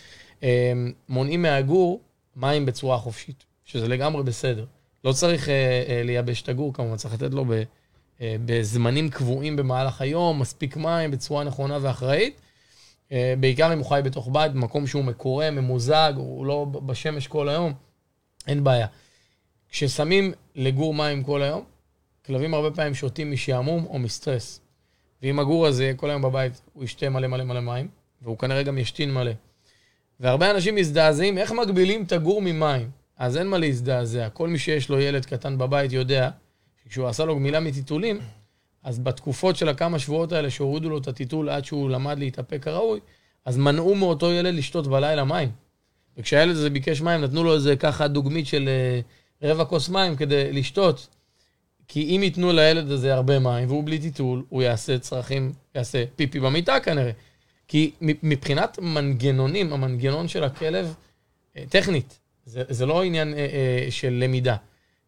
אה, מונעים מהגור מים בצורה חופשית, שזה לגמרי בסדר. לא צריך אה, אה, לייבש את הגור, כמובן, צריך לתת לו ב... אה, בזמנים קבועים במהלך היום, מספיק מים בצורה נכונה ואחראית. אה, בעיקר אם הוא חי בתוך בית, במקום שהוא מקורה, ממוזג, הוא לא בשמש כל היום, אין בעיה. כששמים לגור מים כל היום, כלבים הרבה פעמים שותים משעמום או מסטרס. ואם הגור הזה כל היום בבית, הוא ישתה מלא מלא מלא מים, והוא כנראה גם ישתין מלא. והרבה אנשים מזדעזעים, איך מגבילים את הגור ממים? אז אין מה להזדעזע. כל מי שיש לו ילד קטן בבית יודע כשהוא עשה לו גמילה מטיטולים, אז בתקופות של הכמה שבועות האלה שהורידו לו את הטיטול עד שהוא למד להתאפק כראוי, אז מנעו מאותו ילד לשתות בלילה מים. וכשהילד הזה ביקש מים, נתנו לו איזה ככה דוגמית של אה, רבע כוס מים כדי לשתות. כי אם ייתנו לילד הזה הרבה מים והוא בלי טיטול, הוא יעשה צרכים, יעשה פיפי במיטה כנראה. כי מבחינת מנגנונים, המנגנון של הכלב, אה, טכנית, זה, זה לא עניין אה, אה, של למידה.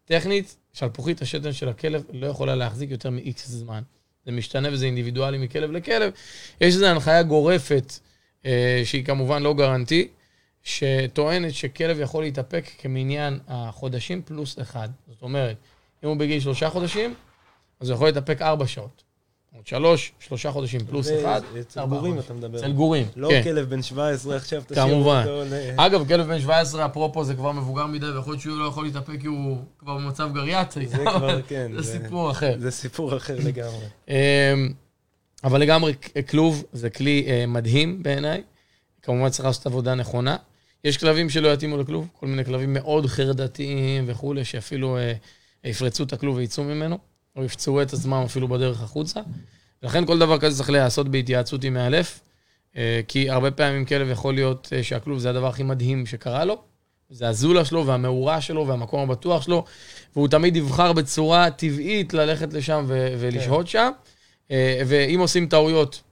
טכנית, שלפוחית השתן של הכלב לא יכולה להחזיק יותר מ-X זמן. זה משתנה וזה אינדיבידואלי מכלב לכלב. יש איזו הנחיה גורפת, אה, שהיא כמובן לא גרנטי, שטוענת שכלב יכול להתאפק כמניין החודשים פלוס אחד. זאת אומרת, אם הוא בגיל שלושה חודשים, אז הוא יכול להתאפק ארבע שעות. עוד שלוש, שלושה חודשים פלוס אחד. אצל גורים אתה מדבר. אצל גורים, לא כן. כלב בן 17, עכשיו תשאיר אותו. כמובן. אגב, כלב בן 17, אפרופו, זה כבר מבוגר מדי, ויכול להיות שהוא לא יכול להתאפק כי הוא כבר במצב גריאטרי. זה כבר, כן. זה סיפור אחר. זה סיפור אחר לגמרי. אמ, אבל לגמרי, כלוב זה כלי אה, מדהים בעיניי. כמובן צריך לעשות עבודה נכונה. יש כלבים שלא יתאימו לכלוב, כל מיני כלבים מאוד חרדתיים וכולי, שאפילו... אה, יפרצו את הכלוב ויצאו ממנו, או יפצעו את עצמם אפילו בדרך החוצה. לכן כל דבר כזה צריך להיעשות בהתייעצות עם מאלף, אה, כי הרבה פעמים כלב יכול להיות אה, שהכלוב זה הדבר הכי מדהים שקרה לו, זה הזולה שלו והמאורה שלו והמקום הבטוח שלו, והוא תמיד יבחר בצורה טבעית ללכת לשם ו- ולשהות כן. שם. אה, ואם עושים טעויות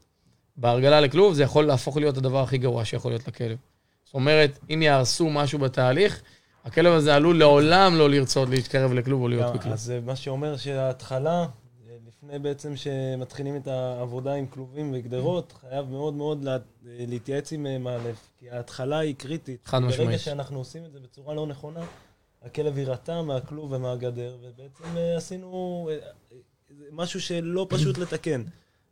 בהרגלה לכלוב, זה יכול להפוך להיות הדבר הכי גרוע שיכול להיות לכלב. זאת אומרת, אם יהרסו משהו בתהליך, הכלב הזה עלול לעולם לא לרצות להתקרב לכלוב או להיות בכלוב. אז מה שאומר שההתחלה, לפני בעצם שמתחילים את העבודה עם כלובים וגדרות, חייב מאוד מאוד לה, להתייעץ עם מאלף, כי ההתחלה היא קריטית. חד משמעית. ברגע שאנחנו עושים את זה בצורה לא נכונה, הכלב יירתע מהכלוב ומהגדר, ובעצם אה, עשינו אה, משהו שלא פשוט לתקן.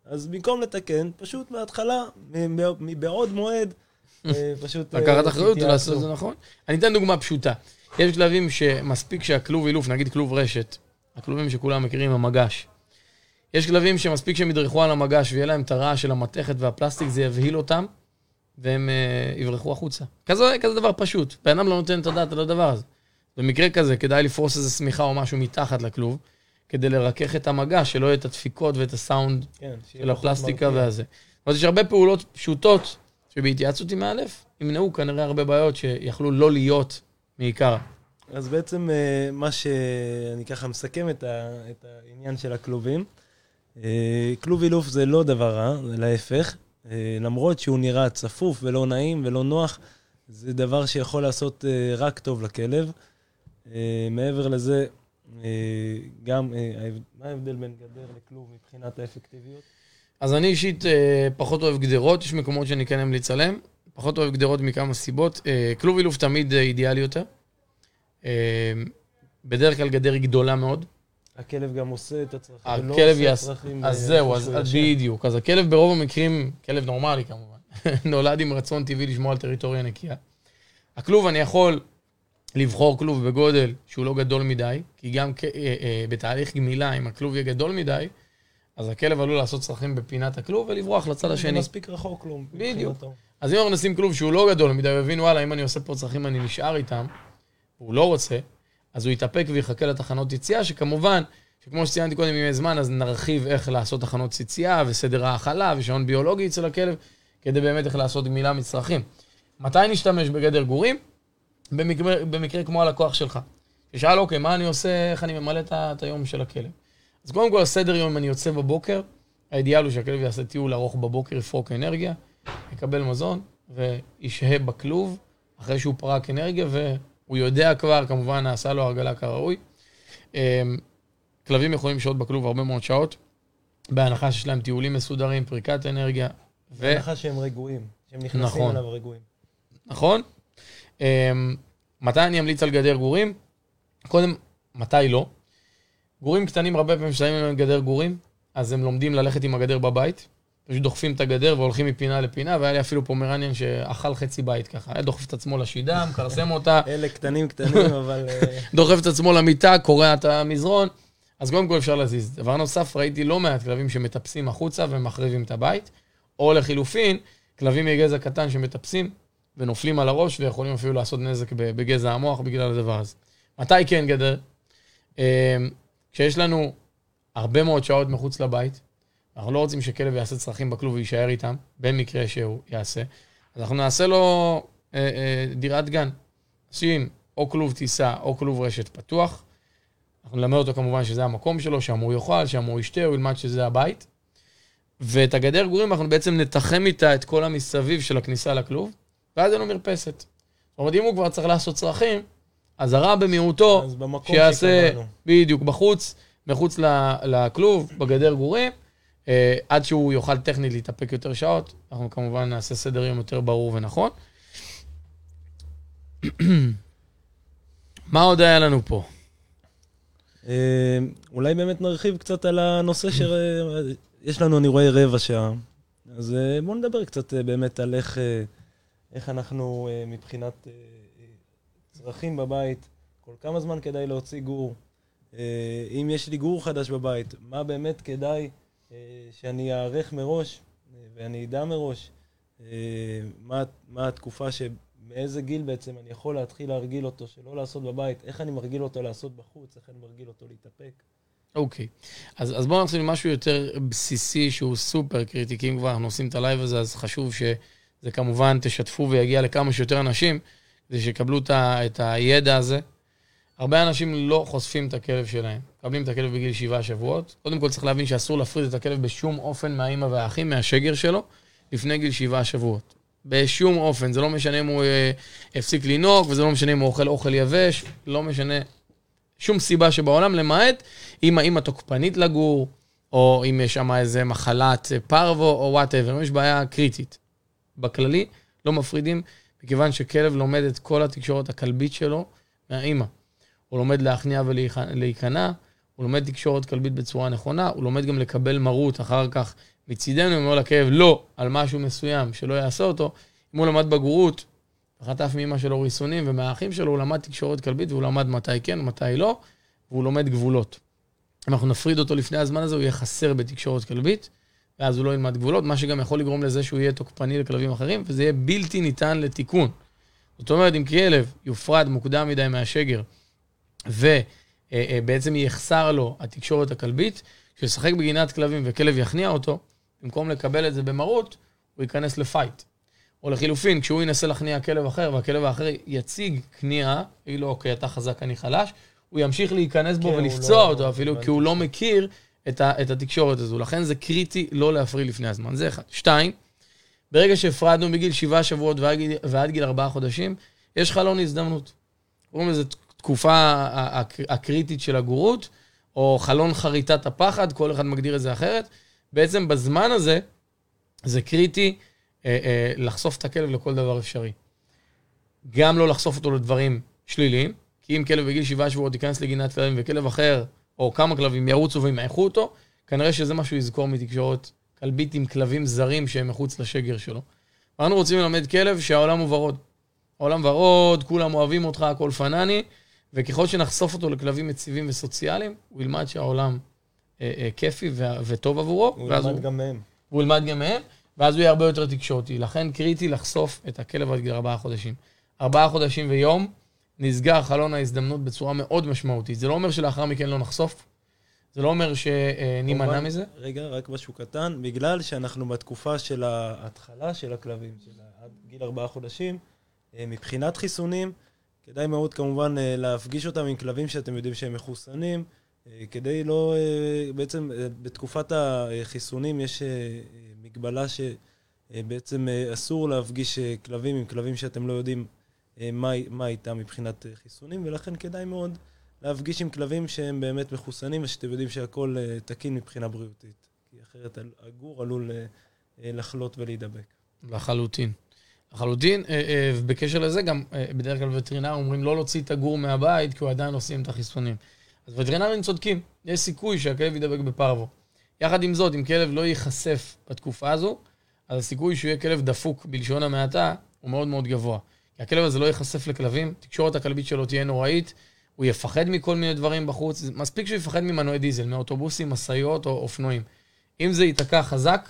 אז במקום לתקן, פשוט מההתחלה, מבעוד מועד, אה, פשוט... לקחת אחריות ולעשות את זה נכון. אני אתן דוגמה פשוטה. יש כלבים שמספיק שהכלוב אילוף, נגיד כלוב רשת, הכלובים שכולם מכירים, המגש. יש כלבים שמספיק שהם ידרכו על המגש ויהיה להם את הרעש של המתכת והפלסטיק, זה יבהיל אותם, והם uh, יברחו החוצה. כזה, כזה דבר פשוט. בן אדם לא נותן את הדעת על הדבר הזה. במקרה כזה, כדאי לפרוס איזה שמיכה או משהו מתחת לכלוב, כדי לרכך את המגש, שלא יהיה את הדפיקות ואת הסאונד כן, של הפלסטיקה והזה. אז יש הרבה פעולות פשוטות שבהתייעצות עם מאלף, ימנעו כנראה הרבה בעיות שיכלו לא להיות מעיקר. אז בעצם אה, מה שאני ככה מסכם את, ה, את העניין של הכלובים. אה, כלוב אילוף זה לא דבר רע, זה להפך. אה, למרות שהוא נראה צפוף ולא נעים ולא נוח, זה דבר שיכול לעשות רק טוב לכלב. מעבר לזה, גם, מה ההבדל בין גדר לכלוב מבחינת האפקטיביות? אז אני אישית פחות אוהב גדרות, יש מקומות שאני כן אמליץ עליהם. פחות אוהב גדרות מכמה סיבות. כלוב אילוף תמיד אידיאלי יותר. בדרך כלל גדר היא גדולה מאוד. הכלב גם עושה את הצרכים, הכלב יעשה, אז זהו, אז בדיוק. אז הכלב ברוב המקרים, כלב נורמלי כמובן, נולד עם רצון טבעי לשמור על טריטוריה נקייה. הכלוב, אני יכול לבחור כלוב בגודל שהוא לא גדול מדי, כי גם אה, אה, בתהליך גמילה, אם הכלוב יהיה גדול מדי, אז הכלב עלול לעשות צרכים בפינת הכלוב ולברוח לצד השני. זה מספיק רחוק כלום. בדיוק. אז אם אנחנו נשים כלוב שהוא לא גדול מדי, ויבין, וואלה, אם אני עושה פה צרכים אני נשאר איתם, והוא לא רוצה, אז הוא יתאפק ויחכה לתחנות יציאה, שכמובן, שכמו שציינתי קודם, אם יהיה זמן, אז נרחיב איך לעשות תחנות יציאה, וסדר האכלה, ושעון ביולוגי אצל הכלב, כדי באמת איך לעשות גמילה מצרכים. מתי נשתמש בגדר גורים? במקרה, במקרה כמו הלקוח שלך. ששאל, אוקיי, מה אני עושה, איך אני ממלא את היום של הכלב? אז קודם כל, הסדר יום, אם אני יוצא בבוקר, האידיאל הוא שהכלב יעשה טיול ארוך בבוקר, יפרוק אנרגיה, יקבל מזון, וישהה בכלוב, אחרי שהוא פרק אנרגיה, הוא יודע כבר, כמובן, נעשה לו הרגלה כראוי. אמ, כלבים יכולים לשהות בכלוב הרבה מאוד שעות, בהנחה שיש להם טיולים מסודרים, פריקת אנרגיה. ו... בהנחה שהם רגועים, שהם נכנסים נכון. אליו רגועים. נכון. אמ, מתי אני אמליץ על גדר גורים? קודם, מתי לא? גורים קטנים הרבה פעמים שמים להם גדר גורים, אז הם לומדים ללכת עם הגדר בבית. פשוט דוחפים את הגדר והולכים מפינה לפינה, והיה לי אפילו פומרניאן שאכל חצי בית ככה. היה דוחף את עצמו לשידה, מכרסם אותה. אלה קטנים קטנים, אבל... אה, דוחף את עצמו למיטה, קורע את המזרון. אז קודם כל אפשר להזיז. דבר נוסף, ראיתי לא מעט כלבים שמטפסים החוצה ומחריבים את הבית, או לחילופין, כלבים מגזע קטן שמטפסים ונופלים על הראש ויכולים אפילו לעשות נזק בגזע המוח בגלל הדבר הזה. מתי כן גדר? כשיש לנו הרבה מאוד שעות מחוץ לבית, אנחנו לא רוצים שכלב יעשה צרכים בכלוב ויישאר איתם, במקרה שהוא יעשה. אז אנחנו נעשה לו אה, אה, דירת גן. נשים או כלוב טיסה או כלוב רשת פתוח. אנחנו נלמד אותו כמובן שזה המקום שלו, שם הוא יאכל, שם הוא ישתה, הוא ילמד שזה הבית. ואת הגדר גורים אנחנו בעצם נתחם איתה את כל המסביב של הכניסה לכלוב, ואז אין לו מרפסת. זאת אומרת, אם הוא כבר צריך לעשות צרכים, אז הרע במיעוטו, שיעשה, שקבענו. בדיוק, בחוץ, מחוץ לכלוב, בגדר גורים, אה, עד שהוא יוכל טכנית להתאפק יותר שעות, אנחנו כמובן נעשה סדר יום יותר ברור ונכון. מה עוד היה לנו פה? אה, אולי באמת נרחיב קצת על הנושא שיש לנו, אני רואה, רבע שעה. אז אה, בואו נדבר קצת באמת על איך, איך אנחנו מבחינת צרכים בבית, כל כמה זמן כדאי להוציא גור. אם יש לי גור חדש בבית, מה באמת כדאי אה, שאני אערך מראש, אה, ואני אדע מראש אה, מה, מה התקופה מאיזה גיל בעצם אני יכול להתחיל להרגיל אותו, שלא לעשות בבית, איך אני מרגיל אותו לעשות בחוץ, איך אני מרגיל אותו להתאפק. אוקיי, okay. אז, אז בואו נעשה משהו יותר בסיסי שהוא סופר קריטי, כי אם כבר אנחנו עושים את הלייב הזה, אז חשוב שזה כמובן תשתפו ויגיע לכמה שיותר אנשים, כדי שיקבלו את, הידע הזה. הרבה אנשים לא חושפים את הכלב שלהם, מקבלים את הכלב בגיל שבעה שבועות. קודם כל צריך להבין שאסור להפריד את הכלב בשום אופן מהאימא והאחים, מהשגר שלו, לפני גיל שבעה שבועות. בשום אופן, זה לא משנה אם הוא אה, הפסיק לינוק, וזה לא משנה אם הוא אוכל אוכל יבש, לא משנה שום סיבה שבעולם, למעט אם האימא תוקפנית לגור, או אם יש שם איזה מחלת פרוו, או whatever, יש בעיה קריטית. בכללי, לא מפרידים, מכיוון שכלב לומד את כל התקשורת הכלבית שלו מהאימא. הוא לומד להכניע ולהיכנע, הוא לומד תקשורת כלבית בצורה נכונה, הוא לומד גם לקבל מרות אחר כך מצידנו, אם אומר לכלב לא על משהו מסוים שלא יעשה אותו. אם הוא למד בגרות, חטף מאמא שלו ריסונים ומהאחים שלו, הוא למד תקשורת כלבית והוא למד מתי כן ומתי לא, והוא לומד גבולות. אם אנחנו נפריד אותו לפני הזמן הזה, הוא יהיה חסר בתקשורת כלבית, ואז הוא לא ילמד גבולות, מה שגם יכול לגרום לזה שהוא יהיה תוקפני לכלבים אחרים, וזה יהיה בלתי ניתן לתיקון. זאת אומרת, אם כלב יופרד מוקדם מדי מהשגר, ובעצם יחסר לו התקשורת הכלבית, כשישחק בגינת כלבים וכלב יכניע אותו, במקום לקבל את זה במרות, הוא ייכנס לפייט. או לחילופין, כשהוא ינסה להכניע כלב אחר, והכלב האחר יציג כניעה, יגיד לו, אוקיי, אתה חזק, אני חלש, הוא ימשיך להיכנס בו ולפצוע לא, אותו אפילו, כי הוא לא מכיר את, ה, את התקשורת הזו. לכן זה קריטי לא להפריד לפני הזמן. זה אחד. שתיים, ברגע שהפרדנו מגיל שבעה שבועות ועד, ועד גיל ארבעה חודשים, יש חלון הזדמנות. קוראים לזה תקופה הקריטית של הגורות, או חלון חריטת הפחד, כל אחד מגדיר את זה אחרת. בעצם בזמן הזה, זה קריטי אה, אה, לחשוף את הכלב לכל דבר אפשרי. גם לא לחשוף אותו לדברים שליליים, כי אם כלב בגיל שבעה שבועות ייכנס לגינת כלבים וכלב אחר, או כמה כלבים ירוצו וימעכו אותו, כנראה שזה מה שהוא יזכור מתקשורת כלבית עם כלבים זרים שהם מחוץ לשגר שלו. אנחנו רוצים ללמד כלב שהעולם הוא ורוד. העולם ורוד, כולם אוהבים אותך, הכל פנאני, וככל שנחשוף אותו לכלבים יציבים וסוציאליים, הוא ילמד שהעולם אה, אה, כיפי ו- וטוב עבורו. הוא ילמד הוא, גם מהם. הוא ילמד גם מהם, ואז הוא יהיה הרבה יותר תקשורתי. לכן קריטי לחשוף את הכלב עד גיל ארבעה חודשים. ארבעה חודשים ויום, נסגר חלון ההזדמנות בצורה מאוד משמעותית. זה לא אומר שלאחר מכן לא נחשוף, זה לא אומר שנימנע מזה. רגע, רק משהו קטן. בגלל שאנחנו בתקופה של ההתחלה של הכלבים, של עד גיל ארבעה חודשים, אה, מבחינת חיסונים, כדאי מאוד כמובן אה, להפגיש אותם עם כלבים שאתם יודעים שהם מחוסנים, אה, כדי לא... בעצם בתקופת החיסונים יש מגבלה שבעצם אסור להפגיש כלבים עם כלבים שאתם לא יודעים מה, מה איתם מבחינת חיסונים, ולכן כדאי מאוד להפגיש עם כלבים שהם באמת מחוסנים ושאתם יודעים שהכל תקין מבחינה בריאותית. כי אחרת הגור עלול לחלות ולהידבק. לחלוטין. לחלוטין, אה, אה, ובקשר לזה גם, אה, בדרך כלל וטרינר אומרים לא להוציא את הגור מהבית, כי הוא עדיין עושים את החיסונים. אז וטרינרים צודקים, יש סיכוי שהכלב ידבק בפרוו. יחד עם זאת, אם כלב לא ייחשף בתקופה הזו, אז הסיכוי שהוא יהיה כלב דפוק בלשון המעטה הוא מאוד מאוד גבוה. כי הכלב הזה לא ייחשף לכלבים, תקשורת הכלבית שלו תהיה נוראית, הוא יפחד מכל מיני דברים בחוץ, מספיק שהוא יפחד ממנועי דיזל, מאוטובוסים, משאיות או אופנועים. אם זה ייתקע חזק,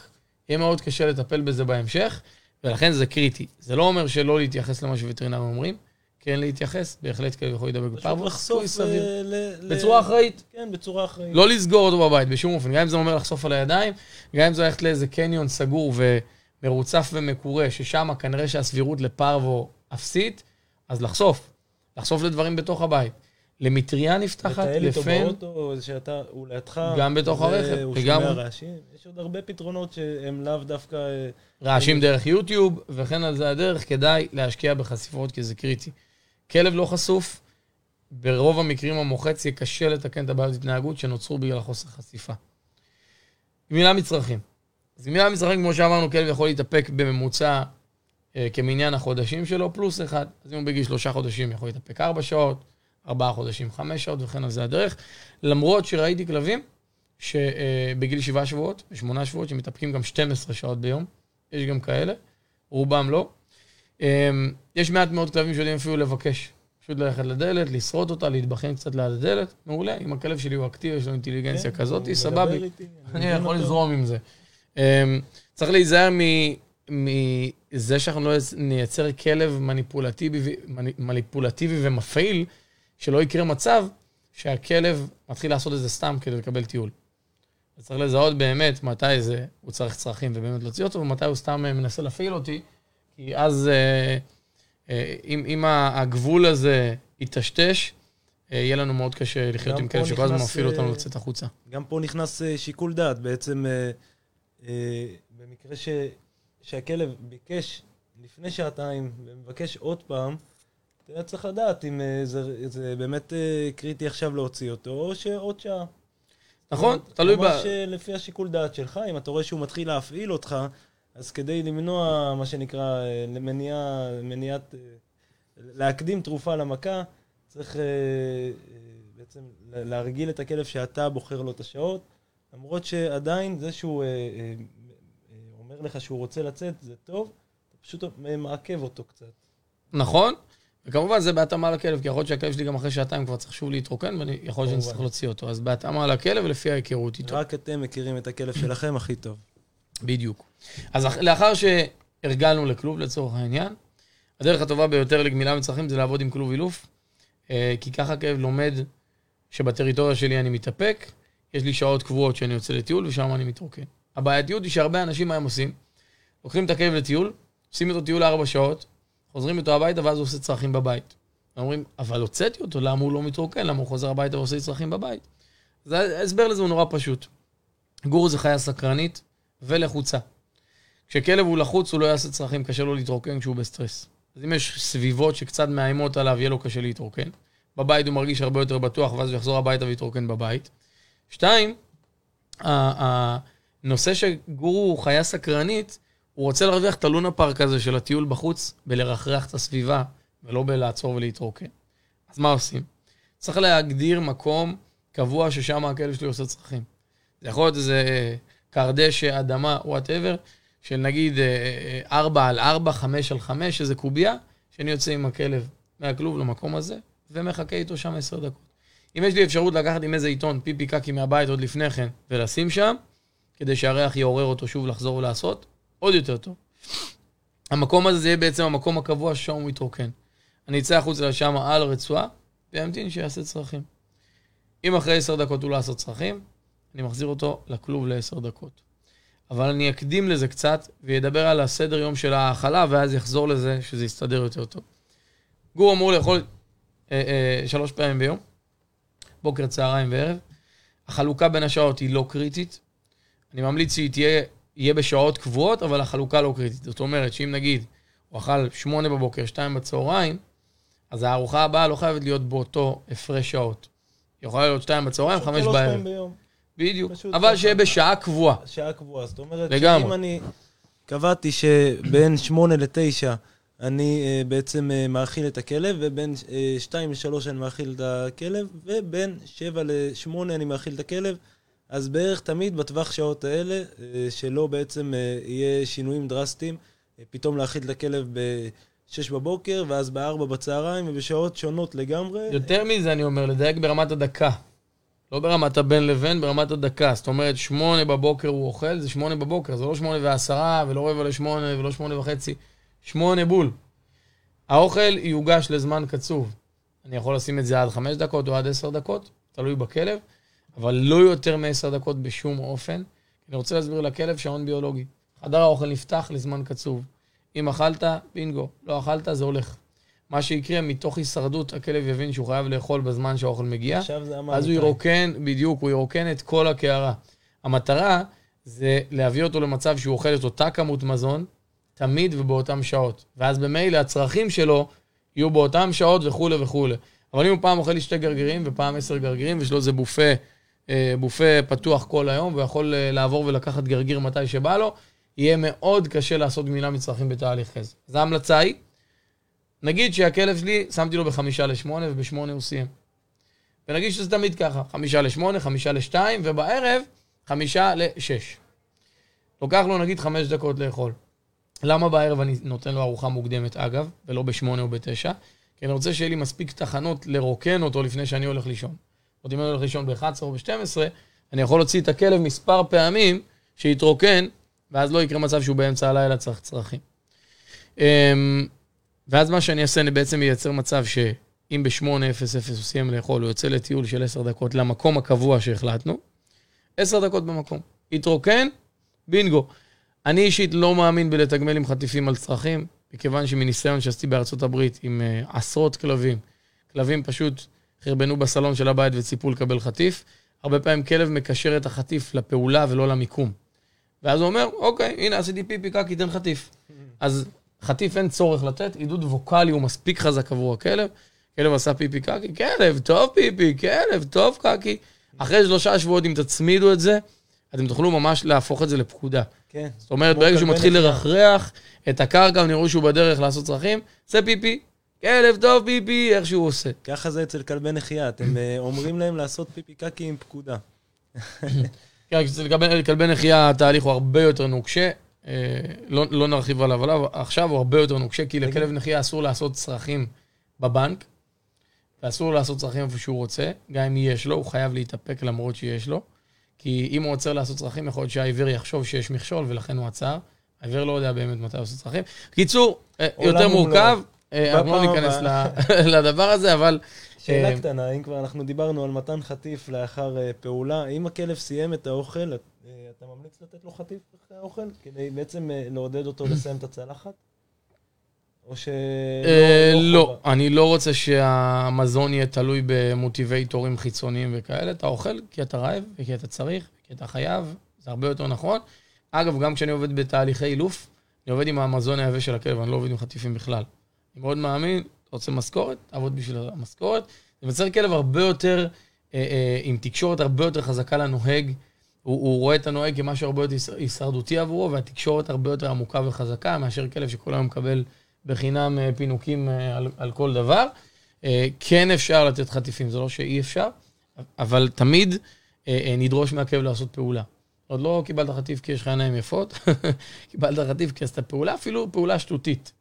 יהיה מאוד קשה לטפל בזה בהמשך. ולכן זה קריטי. זה לא אומר שלא להתייחס למה שווטרינרים אומרים, כן להתייחס, בהחלט כלב יכול להידבק בפרווה. לחשוף אה, בצורה אחראית. כן, בצורה אחראית. לא לסגור אותו בבית בשום אופן, גם אם זה אומר לחשוף על הידיים, גם אם זה ללכת לאיזה קניון סגור ומרוצף ומקורה, ששם כנראה שהסבירות לפרוו אפסית, אז לחשוף. לחשוף לדברים בתוך הבית. למטריה נפתחת, לפן. לטייל איתו באוטו, שאתה, הוא לידך. גם בתוך הרכב. הוא שומע רעשים. יש עוד הרבה פתרונות שהם לאו דווקא... אה, רעשים דרך יוטיוב, וכן על זה הדרך, כדאי להשקיע בחשיפות, כי זה קריטי. כלב לא חשוף, ברוב המקרים המוחץ יהיה קשה לתקן את הבעיות התנהגות שנוצרו בגלל החוסר חשיפה. גמילה מצרכים. אז גמילה מצרכים, כמו שאמרנו, כלב יכול להתאפק בממוצע אה, כמניין החודשים שלו, פלוס אחד. אז אם הוא בגיל שלושה חודשים יכול להתאפק ארבע שעות, ארבעה חודשים, חמש שעות וכן על זה הדרך. למרות שראיתי כלבים שבגיל שבעה שבועות ושמונה שבועות שמתאפקים גם 12 שעות ביום, יש גם כאלה, רובם לא. אמ, יש מעט מאוד כלבים שיודעים אפילו לבקש. פשוט ללכת לדלת, לשרוד אותה, להתבחן קצת ליד הדלת, מעולה. אם הכלב שלי הוא אקטיבי, יש לו אינטליגנציה כן, כזאת, סבבי. אני יכול לזרום עם זה. אמ, צריך להיזהר זה שאנחנו לא נייצר כלב מניפולטיבי, מניפולטיבי ומפעיל, שלא יקרה מצב שהכלב מתחיל לעשות את זה סתם כדי לקבל טיול. צריך לזהות באמת מתי זה, הוא צריך צרכים ובאמת להוציא אותו, ומתי הוא סתם אה, מנסה להפעיל אותי, כי אז אה, אה, אם, אם הגבול הזה יטשטש, יהיה לנו מאוד קשה לחיות עם כאלה שכל הזמן מפעיל אותנו לצאת החוצה. גם פה נכנס שיקול דעת. בעצם, במקרה ש, שהכלב ביקש לפני שעתיים ומבקש עוד פעם, אתה צריך לדעת אם זה, זה באמת קריטי עכשיו להוציא אותו, או שעוד שעה. נכון, תלוי ב... ממש לפי השיקול דעת שלך, אם אתה רואה שהוא מתחיל להפעיל אותך, אז כדי למנוע, מה שנקרא, מניעה, מניעת... להקדים תרופה למכה, צריך אה, אה, בעצם להרגיל את הכלב שאתה בוחר לו את השעות, למרות שעדיין זה שהוא אה, לך שהוא רוצה לצאת, זה טוב, אתה פשוט מעכב אותו קצת. נכון, וכמובן זה בהתאמה לכלב, כי יכול להיות שהכלב שלי גם אחרי שעתיים כבר צריך שוב להתרוקן, ואני יכול להיות שאני צריך להוציא אותו. אז בהתאמה לכלב ולפי ההיכרות איתו. רק אתם מכירים את הכלב שלכם הכי טוב. בדיוק. אז לאחר שהרגלנו לכלוב לצורך העניין, הדרך הטובה ביותר לגמילה מצרכים זה לעבוד עם כלוב אילוף, אה, כי ככה הכלב לומד שבטריטוריה שלי אני מתאפק, יש לי שעות קבועות שאני יוצא לטיול ושם אני מתרוקן. הבעייתיות היא שהרבה אנשים מה הם עושים? לוקחים את הכלב לטיול, עושים איתו טיול לארבע שעות, חוזרים איתו הביתה ואז הוא עושה צרכים בבית. אומרים, אבל הוצאתי אותו, למה הוא לא מתרוקן? למה הוא חוזר הביתה ועושה צרכים בבית? אז ההסבר לזה הוא נורא פשוט. גור זה חיה סקרנית ולחוצה. כשכלב הוא לחוץ, הוא לא יעשה צרכים, קשה לו להתרוקן כשהוא בסטרס. אז אם יש סביבות שקצת מאיימות עליו, יהיה לו קשה להתרוקן. בבית הוא מרגיש הרבה יותר בטוח, ואז הוא יחזור הביתה ויתרוקן בבית. שתיים, הנושא שגור הוא חיה סקרנית, הוא רוצה להרוויח את הלונה פארק הזה של הטיול בחוץ, בלרחרח את הסביבה, ולא בלעצור ולהתרוקן. אז מה עושים? צריך להגדיר מקום קבוע ששם הכלב שלי עושה צרכים. זה יכול להיות איזה כר דשא, אדמה, whatever, של נגיד 4 על 4, 5 על 5, איזה קובייה, שאני יוצא עם הכלב מהכלוב למקום הזה, ומחכה איתו שם 10 דקות. אם יש לי אפשרות לקחת עם איזה עיתון פיפי קקי מהבית עוד לפני כן, ולשים שם, כדי שהריח יעורר אותו שוב לחזור ולעשות, עוד יותר טוב. המקום הזה זה יהיה בעצם המקום הקבוע ששם הוא מתרוקן. אני אצא החוצה לשם על הרצועה, ואמתין שיעשה צרכים. אם אחרי עשר דקות הוא לא יעשה צרכים, אני מחזיר אותו לכלוב לעשר דקות. אבל אני אקדים לזה קצת, וידבר על הסדר יום של ההאכלה, ואז יחזור לזה, שזה יסתדר יותר טוב. גור אמור לאכול אה, אה, שלוש פעמים ביום, בוקר, צהריים וערב. החלוקה בין השעות היא לא קריטית. אני ממליץ שהיא תהיה יהיה בשעות קבועות, אבל החלוקה לא קריטית. זאת אומרת שאם נגיד הוא אכל שמונה בבוקר, שתיים בצהריים, אז הארוחה הבאה לא חייבת להיות באותו הפרש שעות. היא יכולה להיות שתיים בצהריים, חמש בערב. בדיוק, אבל שיהיה בשעה קבועה. שעה קבועה, זאת אומרת, לגמרי. שאם אני קבעתי שבין שמונה לתשע אני uh, בעצם uh, מאכיל את הכלב, ובין uh, שתיים לשלוש אני מאכיל את הכלב, ובין שבע לשמונה אני מאכיל את הכלב. אז בערך תמיד בטווח שעות האלה, אה, שלא בעצם אה, יהיה שינויים דרסטיים, אה, פתאום להאכיל את הכלב ב-6 בבוקר, ואז ב-4 בצהריים, ובשעות שונות לגמרי. יותר מזה, אני אומר, לדייק ברמת הדקה. לא ברמת הבין לבין, ברמת הדקה. זאת אומרת, 8 בבוקר הוא אוכל, זה 8 בבוקר, זה לא 8 ועשרה, ולא רבע לשמונה, ולא 8 וחצי. 8 בול. האוכל יוגש לזמן קצוב. אני יכול לשים את זה עד 5 דקות או עד 10 דקות, תלוי בכלב. אבל לא יותר מעשר דקות בשום אופן. אני רוצה להסביר לכלב שעון ביולוגי. חדר האוכל נפתח לזמן קצוב. אם אכלת, בינגו. לא אכלת, זה הולך. מה שיקרה, מתוך הישרדות, הכלב יבין שהוא חייב לאכול בזמן שהאוכל מגיע. עכשיו זה אמר אז הוא ירוקן, בדיוק, הוא ירוקן את כל הקערה. המטרה זה להביא אותו למצב שהוא אוכל את אותה כמות מזון, תמיד ובאותן שעות. ואז במילא הצרכים שלו יהיו באותן שעות וכולי וכולי. אבל אם הוא פעם אוכל לי שתי גרגירים ופעם עשר גרגירים, ויש לו איזה בופה בופה פתוח כל היום, והוא יכול אה, לעבור ולקחת גרגיר מתי שבא לו, יהיה מאוד קשה לעשות גמילה מצרכים בתהליך כזה. אז ההמלצה היא, נגיד שהכלב שלי, שמתי לו בחמישה לשמונה ובשמונה הוא סיים. ונגיד שזה תמיד ככה, חמישה לשמונה, חמישה לשתיים, ובערב, חמישה לשש. לוקח לו נגיד חמש דקות לאכול. למה בערב אני נותן לו ארוחה מוקדמת, אגב, ולא בשמונה או בתשע? כי אני רוצה שיהיה לי מספיק תחנות לרוקן אותו לפני שאני הולך לישון. עוד אם אני הולך לישון ב-11 או ב-12, אני יכול להוציא את הכלב מספר פעמים שיתרוקן, ואז לא יקרה מצב שהוא באמצע הלילה צריך צרכים. אמ, ואז מה שאני אעשה, אני בעצם אייצר מצב שאם ב-8:00 הוא סיים לאכול, הוא יוצא לטיול של 10 דקות למקום הקבוע שהחלטנו, 10 דקות במקום. התרוקן, בינגו. אני אישית לא מאמין בלתגמל עם חטיפים על צרכים, מכיוון שמניסיון שעשיתי בארצות הברית עם uh, עשרות כלבים, כלבים פשוט חרבנו בסלון של הבית וציפו לקבל חטיף, הרבה פעמים כלב מקשר את החטיף לפעולה ולא למיקום. ואז הוא אומר, אוקיי, הנה עשיתי פיפי קקי, תן חטיף. אז חטיף אין צורך לתת, עידוד ווקאלי הוא מספיק חזק עבור הכלב. כלב עשה פיפי קקי, כלב, טוב פיפי, כלב, טוב קקי. אחרי שלושה שבועות, אם תצמידו את זה, אתם תוכלו ממש להפוך את זה לפקודה. כן. זאת אומרת, ברגע שהוא מתחיל לרחרח את הקרקע ונראו שהוא בדרך לעשות צרכים, זה פיפי, כלב טוב פיפי, איך שהוא עושה. ככה זה אצל כלבי נחייה, אתם אה, אומרים להם לעשות פיפי קקי עם פקודה. כן, אצל כלבי נחייה התהליך הוא הרבה יותר נוקשה. אה, לא, לא נרחיב עליו, עליו, עכשיו הוא הרבה יותר נוקשה, כי לכלב נחייה אסור לעשות צרכים בבנק, ואסור לעשות צרכים איפה שהוא רוצה, גם אם יש לו, הוא חייב להתאפק למרות שיש לו. כי אם הוא עוצר לעשות צרכים, יכול להיות שהעיוור יחשוב שיש מכשול, ולכן הוא עצר. העיוור לא יודע באמת מתי הוא עושה צרכים. קיצור, אה, יותר מורכב, אנחנו לא ניכנס לדבר הזה, אבל... שאלה קטנה, אם כבר אנחנו דיברנו על מתן חטיף לאחר פעולה, אם הכלב סיים את האוכל, אתה ממליץ לתת לו חטיף אחרי האוכל? כדי בעצם אה, לעודד אותו לסיים את הצלחת? או ש... אה, לא, לא, אני לא רוצה שהמזון יהיה תלוי במוטיבייטורים חיצוניים וכאלה. אתה אוכל כי אתה רעב וכי אתה צריך, כי אתה חייב, זה הרבה יותר נכון. אגב, גם כשאני עובד בתהליכי אילוף, אני עובד עם המזון היבש של הכלב, אני לא עובד עם חטיפים בכלל. אני מאוד מאמין, רוצה משכורת, תעבוד בשביל המשכורת. זה מייצר כלב הרבה יותר, אה, עם תקשורת הרבה יותר חזקה לנוהג. הוא, הוא רואה את הנוהג כמשהו הרבה יותר הישרדותי עבורו, והתקשורת הרבה יותר עמוקה וחזקה מאשר כלב שכל היום מקבל בחינם אה, פינוקים אה, על, על כל דבר. אה, כן אפשר לתת חטיפים, זה לא שאי אפשר, אבל תמיד נדרוש מהכלב לעשות פעולה. עוד לא קיבלת חטיף כי יש לך עיניים יפות, קיבלת חטיף כי עשית פעולה, אפילו פעולה שטותית.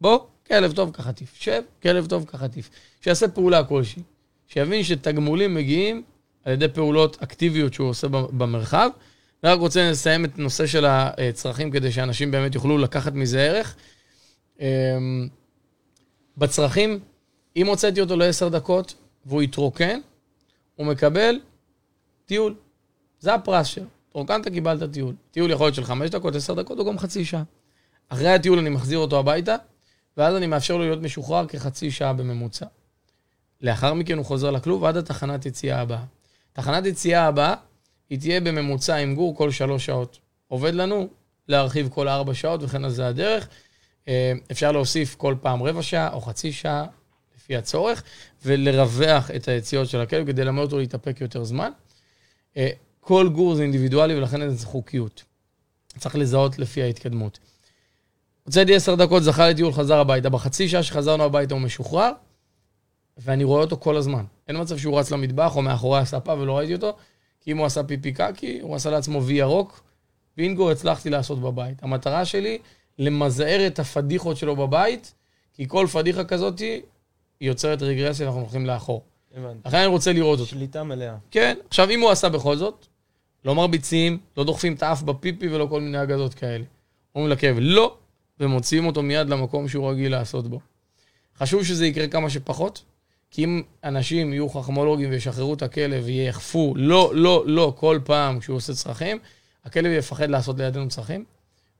בוא, כלב טוב כחטיף. שב, כלב טוב כחטיף. שיעשה פעולה כלשהי. שיבין שתגמולים מגיעים על ידי פעולות אקטיביות שהוא עושה במרחב. אני רק רוצה לסיים את הנושא של הצרכים כדי שאנשים באמת יוכלו לקחת מזה ערך. אמ, בצרכים, אם הוצאתי אותו לעשר דקות והוא יתרוקן, הוא מקבל טיול. זה הפרס שלו. תרוקנת, קיבלת טיול. טיול יכול להיות של חמש דקות, עשר דקות או גם חצי שעה. אחרי הטיול אני מחזיר אותו הביתה, ואז אני מאפשר לו להיות משוחרר כחצי שעה בממוצע. לאחר מכן הוא חוזר לכלוב עד התחנת יציאה הבאה. תחנת יציאה הבאה, היא תהיה בממוצע עם גור כל שלוש שעות. עובד לנו להרחיב כל ארבע שעות, וכן אז זה הדרך. אה, אפשר להוסיף כל פעם רבע שעה או חצי שעה, לפי הצורך, ולרווח את היציאות של הכלב כדי ללמד אותו להתאפק יותר זמן. אה, כל גור זה אינדיבידואלי ולכן לזה חוקיות. צריך לזהות לפי ההתקדמות. הוצאתי עשר דקות, זכה לטיול, חזר הביתה. בחצי שעה שחזרנו הביתה הוא משוחרר, ואני רואה אותו כל הזמן. אין מצב שהוא רץ למטבח או מאחורי הספה ולא ראיתי אותו, כי אם הוא עשה פיפי קקי, הוא עשה לעצמו וי ירוק, בינגו הצלחתי לעשות בבית. המטרה שלי, למזער את הפדיחות שלו בבית, כי כל פדיחה כזאת יוצרת רגרסיה ואנחנו הולכים לאחור. הבנתי. לכן אני רוצה לראות אותו. שליטה מלאה. כן. עכשיו, אם הוא עשה בכל זאת, לא מרביצים, לא דוחפים את האף בפיפי ולא כל מיני אגדות כאלה. אומרים לכאב, לא, ומוציאים אותו מיד למקום שהוא רגיל לעשות בו. חשוב שזה יקרה כמה שפחות, כי אם אנשים יהיו חכמולוגים וישחררו את הכלב ויאכפו לא, לא, לא כל פעם כשהוא עושה צרכים, הכלב יפחד לעשות לידינו צרכים,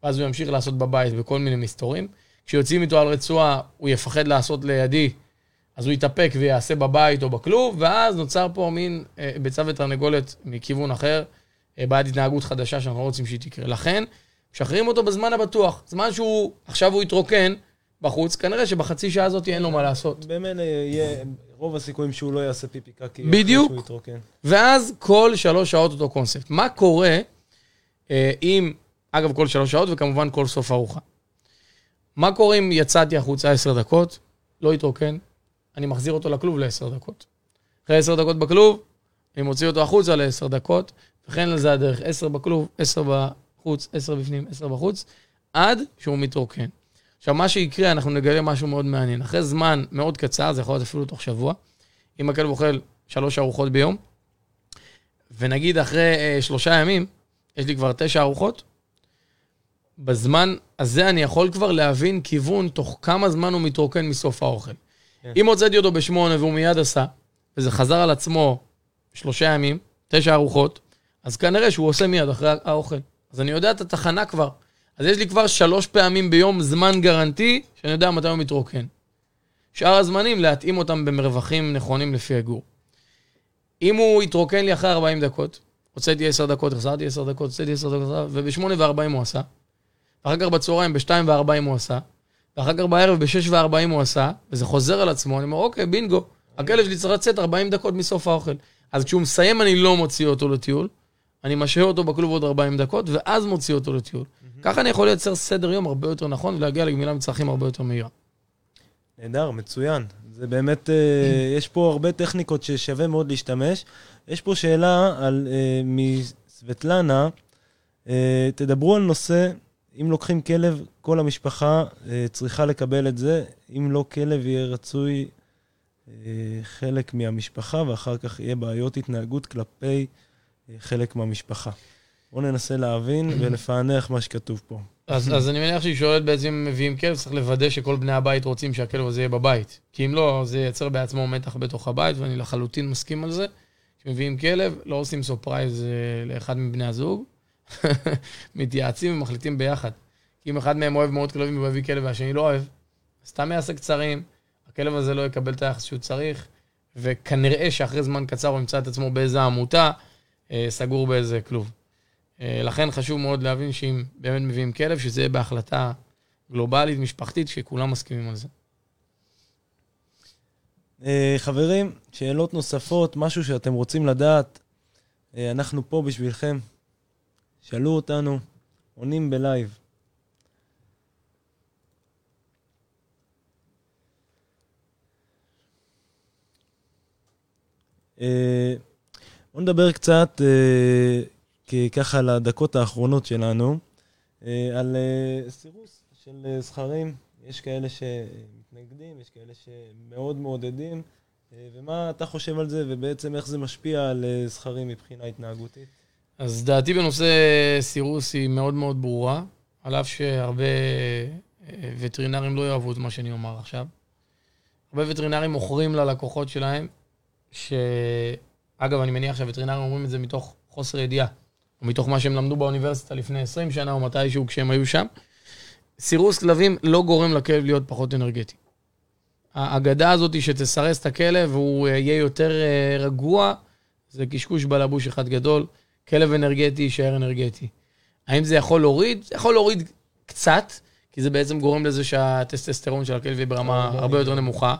ואז הוא ימשיך לעשות בבית בכל מיני מסתורים. כשיוצאים איתו על רצועה, הוא יפחד לעשות לידי, אז הוא יתאפק ויעשה בבית או בכלוב, ואז נוצר פה מין אה, ביצה ותרנגולת מכיוון אחר, אה, בעיית התנהגות חדשה שאנחנו לא רוצים שהיא תקרה. לכן, משחררים אותו בזמן הבטוח. זמן שהוא, עכשיו הוא יתרוקן, בחוץ, כנראה שבחצי שעה הזאת אין לו מה לעשות. במילא יהיה רוב הסיכויים שהוא לא יעשה פיפי קקי. בדיוק. ואז כל שלוש שעות אותו קונספט. מה קורה אה, אם, אגב, כל שלוש שעות וכמובן כל סוף ארוחה. מה קורה אם יצאתי החוצה עשר דקות, לא התרוקן, אני מחזיר אותו לכלוב לעשר דקות. אחרי עשר דקות בכלוב, אני מוציא אותו החוצה לעשר דקות, וכן לזה הדרך, עשר בכלוב, עשר בחוץ, עשר בפנים, עשר בחוץ, עד שהוא מתרוקן. עכשיו, מה שיקרה, אנחנו נגלה משהו מאוד מעניין. אחרי זמן מאוד קצר, זה יכול להיות אפילו תוך שבוע, אם הכלב אוכל שלוש ארוחות ביום, ונגיד אחרי אה, שלושה ימים, יש לי כבר תשע ארוחות, בזמן הזה אני יכול כבר להבין כיוון תוך כמה זמן הוא מתרוקן מסוף האוכל. כן. אם הוצאתי אותו בשמונה והוא מיד עשה, וזה חזר על עצמו שלושה ימים, תשע ארוחות, אז כנראה שהוא עושה מיד אחרי האוכל. אז אני יודע את התחנה כבר. אז יש לי כבר שלוש פעמים ביום זמן גרנטי, שאני יודע מתי הוא מתרוקן. שאר הזמנים, להתאים אותם במרווחים נכונים לפי הגור. אם הוא יתרוקן לי אחרי 40 דקות, הוצאתי 10 דקות, החזרתי 10 דקות, הוצאתי 10 דקות, וב-8 ו-40 הוא עשה. ואחר כך בצהריים ב-2 ו-40 הוא עשה. ואחר כך בערב ב-6 ו-40 הוא עשה, וזה חוזר על עצמו, אני אומר, אוקיי, בינגו, הכלב שלי צריך לצאת 40 דקות מסוף האוכל. אז כשהוא מסיים, אני לא מוציא אותו לטיול, אני משהה אותו בכלוב עוד 40 דקות, ואז מוציא אותו לטיול. Mm-hmm. ככה אני יכול לייצר סדר יום הרבה יותר נכון, ולהגיע לגמילה מצרכים הרבה יותר מהירה. נהדר, מצוין. זה באמת, אה, יש פה הרבה טכניקות ששווה מאוד להשתמש. יש פה שאלה על, אה, מסבטלנה, אה, תדברו על נושא, אם לוקחים כלב, כל המשפחה צריכה לקבל את זה. אם לא כלב, יהיה רצוי חלק מהמשפחה, ואחר כך יהיה בעיות התנהגות כלפי חלק מהמשפחה. בואו ננסה להבין ולפענח מה שכתוב פה. אז, אז אני מניח שהיא שואלת בעצם אם מביאים כלב, צריך לוודא שכל בני הבית רוצים שהכלב הזה יהיה בבית. כי אם לא, זה ייצר בעצמו מתח בתוך הבית, ואני לחלוטין מסכים על זה. כשמביאים כלב, לא עושים surprise אה, לאחד מבני הזוג, מתייעצים ומחליטים ביחד. כי אם אחד מהם אוהב מאוד כלבים ומביא כלב והשני לא אוהב, סתם יעשה קצרים, הכלב הזה לא יקבל את היחס שהוא צריך, וכנראה שאחרי זמן קצר הוא ימצא את עצמו באיזה עמותה, סגור באיזה כלוב. אה, לכן חשוב מאוד להבין שאם באמת מביאים כלב, שזה יהיה בהחלטה גלובלית, משפחתית, שכולם מסכימים על זה. אה, חברים, שאלות נוספות, משהו שאתם רוצים לדעת, אה, אנחנו פה בשבילכם. שאלו אותנו, עונים בלייב. בואו נדבר קצת ככה לדקות האחרונות שלנו, אה, על אה, סירוס של אה, זכרים. יש כאלה שמתנגדים, יש כאלה שמאוד מעודדים. ומה אתה חושב על זה, ובעצם איך זה משפיע על זכרים מבחינה התנהגותית? אז דעתי בנושא סירוס היא מאוד מאוד ברורה, על אף שהרבה וטרינרים לא יאהבו את מה שאני אומר עכשיו. הרבה וטרינרים מוכרים ללקוחות שלהם, שאגב, אני מניח שהווטרינרים אומרים את זה מתוך חוסר ידיעה. או מתוך מה שהם למדו באוניברסיטה לפני 20 שנה, או מתישהו כשהם היו שם. סירוס כלבים לא גורם לכלב להיות פחות אנרגטי. האגדה הזאת שתסרס את הכלב והוא אה, יהיה יותר אה, רגוע, זה קשקוש בלבוש אחד גדול. כלב אנרגטי יישאר אנרגטי. האם זה יכול להוריד? זה יכול להוריד קצת, כי זה בעצם גורם לזה שהטסטסטרון של הכלב יהיה ברמה הרבה יותר נמוכה,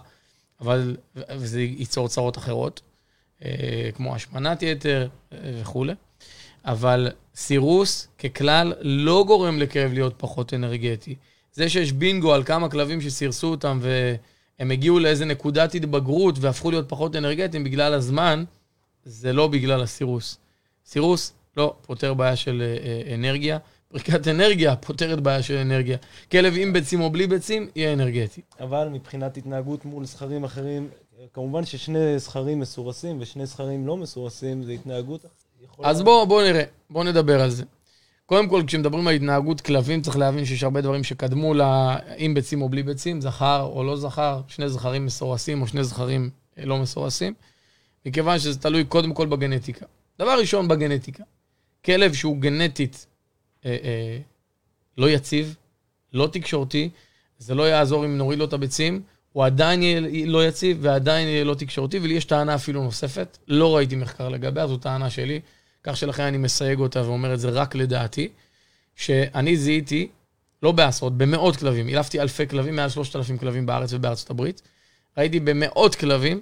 אבל זה ייצור צרות אחרות, כמו השמנת יתר וכולי. אבל סירוס ככלל לא גורם לכאב להיות פחות אנרגטי. זה שיש בינגו על כמה כלבים שסירסו אותם והם הגיעו לאיזה נקודת התבגרות והפכו להיות פחות אנרגטיים בגלל הזמן, זה לא בגלל הסירוס. סירוס לא פותר בעיה של אה, אה, אנרגיה. פריקת אנרגיה פותרת בעיה של אנרגיה. כלב עם ביצים או בלי ביצים, יהיה אנרגטי. אבל מבחינת התנהגות מול זכרים אחרים, כמובן ששני זכרים מסורסים ושני זכרים לא מסורסים, זה התנהגות אז בואו בוא נראה, בואו נדבר על זה. קודם כל, כשמדברים על התנהגות כלבים, צריך להבין שיש הרבה דברים שקדמו לה, עם ביצים או בלי ביצים, זכר או לא זכר, שני זכרים מסורסים או שני זכרים אה, לא מסורסים, מכיוון שזה תלוי קודם כל בגנטיקה. דבר ראשון בגנטיקה, כלב שהוא גנטית אה, אה, לא יציב, לא תקשורתי, זה לא יעזור אם נוריד לו את הביצים, הוא עדיין יהיה לא יציב ועדיין יהיה לא תקשורתי, ולי יש טענה אפילו נוספת, לא ראיתי מחקר לגביה, זו טענה שלי, כך שלכן אני מסייג אותה ואומר את זה רק לדעתי, שאני זיהיתי, לא בעשרות, במאות כלבים, אילפתי אלפי כלבים, מעל 3,000 כלבים בארץ ובארצות הברית, ראיתי במאות כלבים,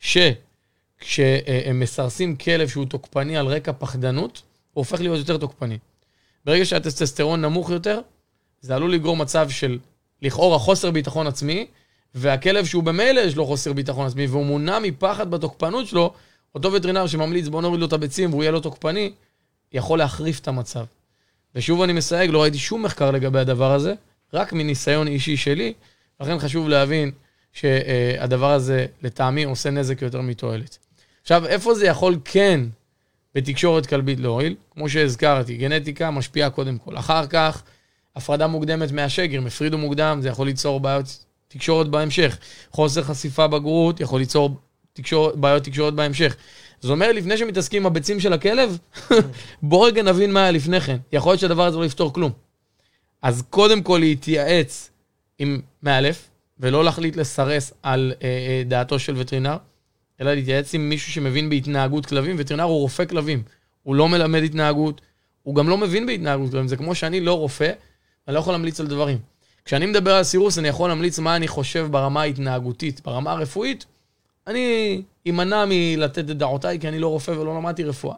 שכשהם מסרסים כלב שהוא תוקפני על רקע פחדנות, הוא הופך להיות יותר תוקפני. ברגע שהטסטסטרון נמוך יותר, זה עלול לגרום מצב של לכאורה חוסר ביטחון עצמי, והכלב שהוא במילא יש לו חוסר ביטחון עצמי, והוא מונע מפחד בתוקפנות שלו, אותו וטרינר שממליץ בוא נוריד לו את הביצים והוא יהיה לו תוקפני, יכול להחריף את המצב. ושוב אני מסייג, לא ראיתי שום מחקר לגבי הדבר הזה, רק מניסיון אישי שלי, לכן חשוב להבין שהדבר הזה לטעמי עושה נזק יותר מתועלת. עכשיו, איפה זה יכול כן בתקשורת כלבית להועיל? כמו שהזכרתי, גנטיקה משפיעה קודם כל. אחר כך, הפרדה מוקדמת מהשגר, הם הפרידו מוקדם, זה יכול ליצור בעיות תקשורת בהמשך. חוסר חשיפה בגרות יכול ליצור תקשור, בעיות תקשורת בהמשך. זאת אומרת, לפני שמתעסקים עם הביצים של הכלב, בוא רגע נבין מה היה לפני כן. יכול להיות שהדבר הזה לא יפתור כלום. אז קודם כל להתייעץ עם מאלף, ולא להחליט לסרס על אה, אה, דעתו של וטרינר, אלא להתייעץ עם מישהו שמבין בהתנהגות כלבים. וטרינר הוא רופא כלבים, הוא לא מלמד התנהגות, הוא גם לא מבין בהתנהגות כלבים. זה כמו שאני לא רופא, אני לא יכול להמליץ על דברים. כשאני מדבר על סירוס, אני יכול להמליץ מה אני חושב ברמה ההתנהגותית. ברמה הרפואית, אני אמנע מלתת את דעותיי, כי אני לא רופא ולא למדתי רפואה.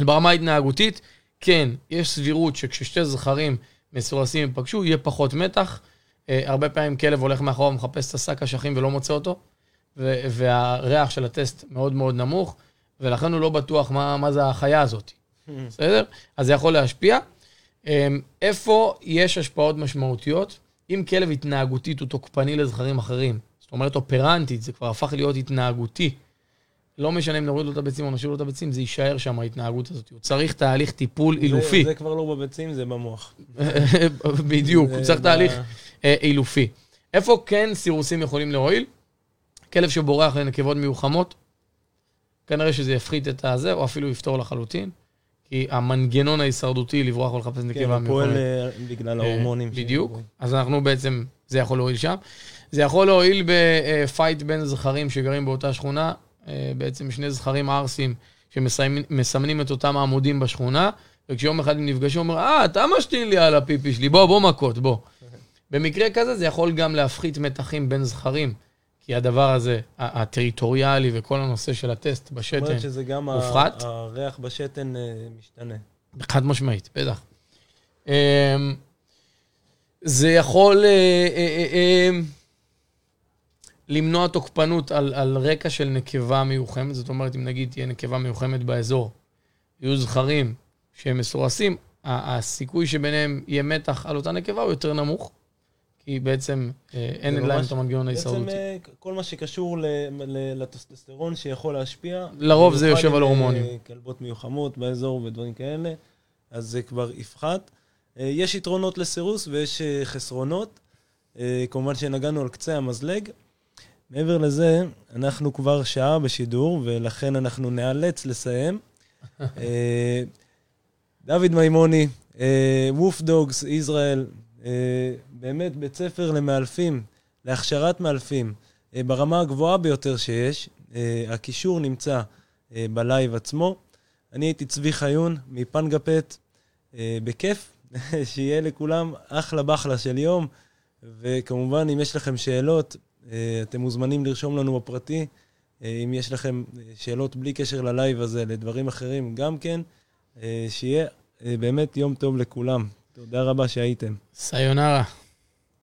ברמה ההתנהגותית, כן, יש סבירות שכששתי זכרים מסורסים ייפגשו, יהיה פחות מתח. Uh, הרבה פעמים כלב הולך מאחורה ומחפש את השק אשכים ולא מוצא אותו, והריח של הטסט מאוד מאוד נמוך, ולכן הוא לא בטוח מה, מה זה החיה הזאת. בסדר? אז זה יכול להשפיע. Um, איפה יש השפעות משמעותיות? אם כלב התנהגותית הוא תוקפני לזכרים אחרים, זאת אומרת אופרנטית, זה כבר הפך להיות התנהגותי. לא משנה אם נוריד לו את הביצים או נשאיר לו את הביצים, זה יישאר שם, ההתנהגות הזאת. הוא צריך תהליך טיפול אילופי. זה, זה כבר לא בביצים, זה במוח. בדיוק, הוא צריך תהליך אה, אילופי. איפה כן סירוסים יכולים להועיל? כלב שבורח לנקבות מיוחמות, כנראה שזה יפחית את הזה, או אפילו יפתור לחלוטין. כי המנגנון ההישרדותי לברוח ולחפש נקבה. כן, הוא פועל אה, בגלל ההורמונים. בדיוק. אז אנחנו בעצם, זה יכול להועיל שם. זה יכול להועיל בפייט בין זכרים שגרים באותה שכונה, אה, בעצם שני זכרים ערסים שמסמנים את אותם העמודים בשכונה, וכשיום אחד הם נפגשים, הוא אומר, אה, אתה משתין לי על הפיפי שלי, בוא, בוא מכות, בוא. במקרה כזה זה יכול גם להפחית מתחים בין זכרים, כי הדבר הזה, הטריטוריאלי וכל הנושא של הטסט בשתן, הופחת. זאת אומרת שזה גם הופחת. הריח בשתן אה, משתנה. חד משמעית, בטח. אמ, זה יכול... אה, למנוע תוקפנות על, על רקע של נקבה מיוחמת, זאת אומרת, אם נגיד תהיה נקבה מיוחמת באזור, יהיו זכרים שהם מסורסים, הסיכוי שביניהם יהיה מתח על אותה נקבה הוא יותר נמוך, כי בעצם אה, אין להם את המנגנון ההישרדותי. בעצם אה, כל מה שקשור לטסטסטרון שיכול להשפיע, לרוב זה יושב על הורמונים. אה, כלבות מיוחמות באזור ודברים כאלה, אז זה כבר יפחת. יש יתרונות לסירוס ויש חסרונות. כמובן שנגענו על קצה המזלג. מעבר לזה, אנחנו כבר שעה בשידור, ולכן אנחנו נאלץ לסיים. דוד מימוני, ווף דוגס, ישראל, באמת בית ספר למאלפים, להכשרת מאלפים, אה, ברמה הגבוהה ביותר שיש. הקישור נמצא בלייב עצמו. אני הייתי צבי חיון מפנגפט, בכיף, שיהיה לכולם אחלה בחלה של יום, וכמובן, אם יש לכם שאלות, אה, אתם מוזמנים לרשום לנו בפרטי. אה, אם יש לכם אה, שאלות בלי קשר ללייב הזה, לדברים אחרים גם כן, שיהיה באמת יום טוב לכולם. תודה רבה שהייתם. סיונרה.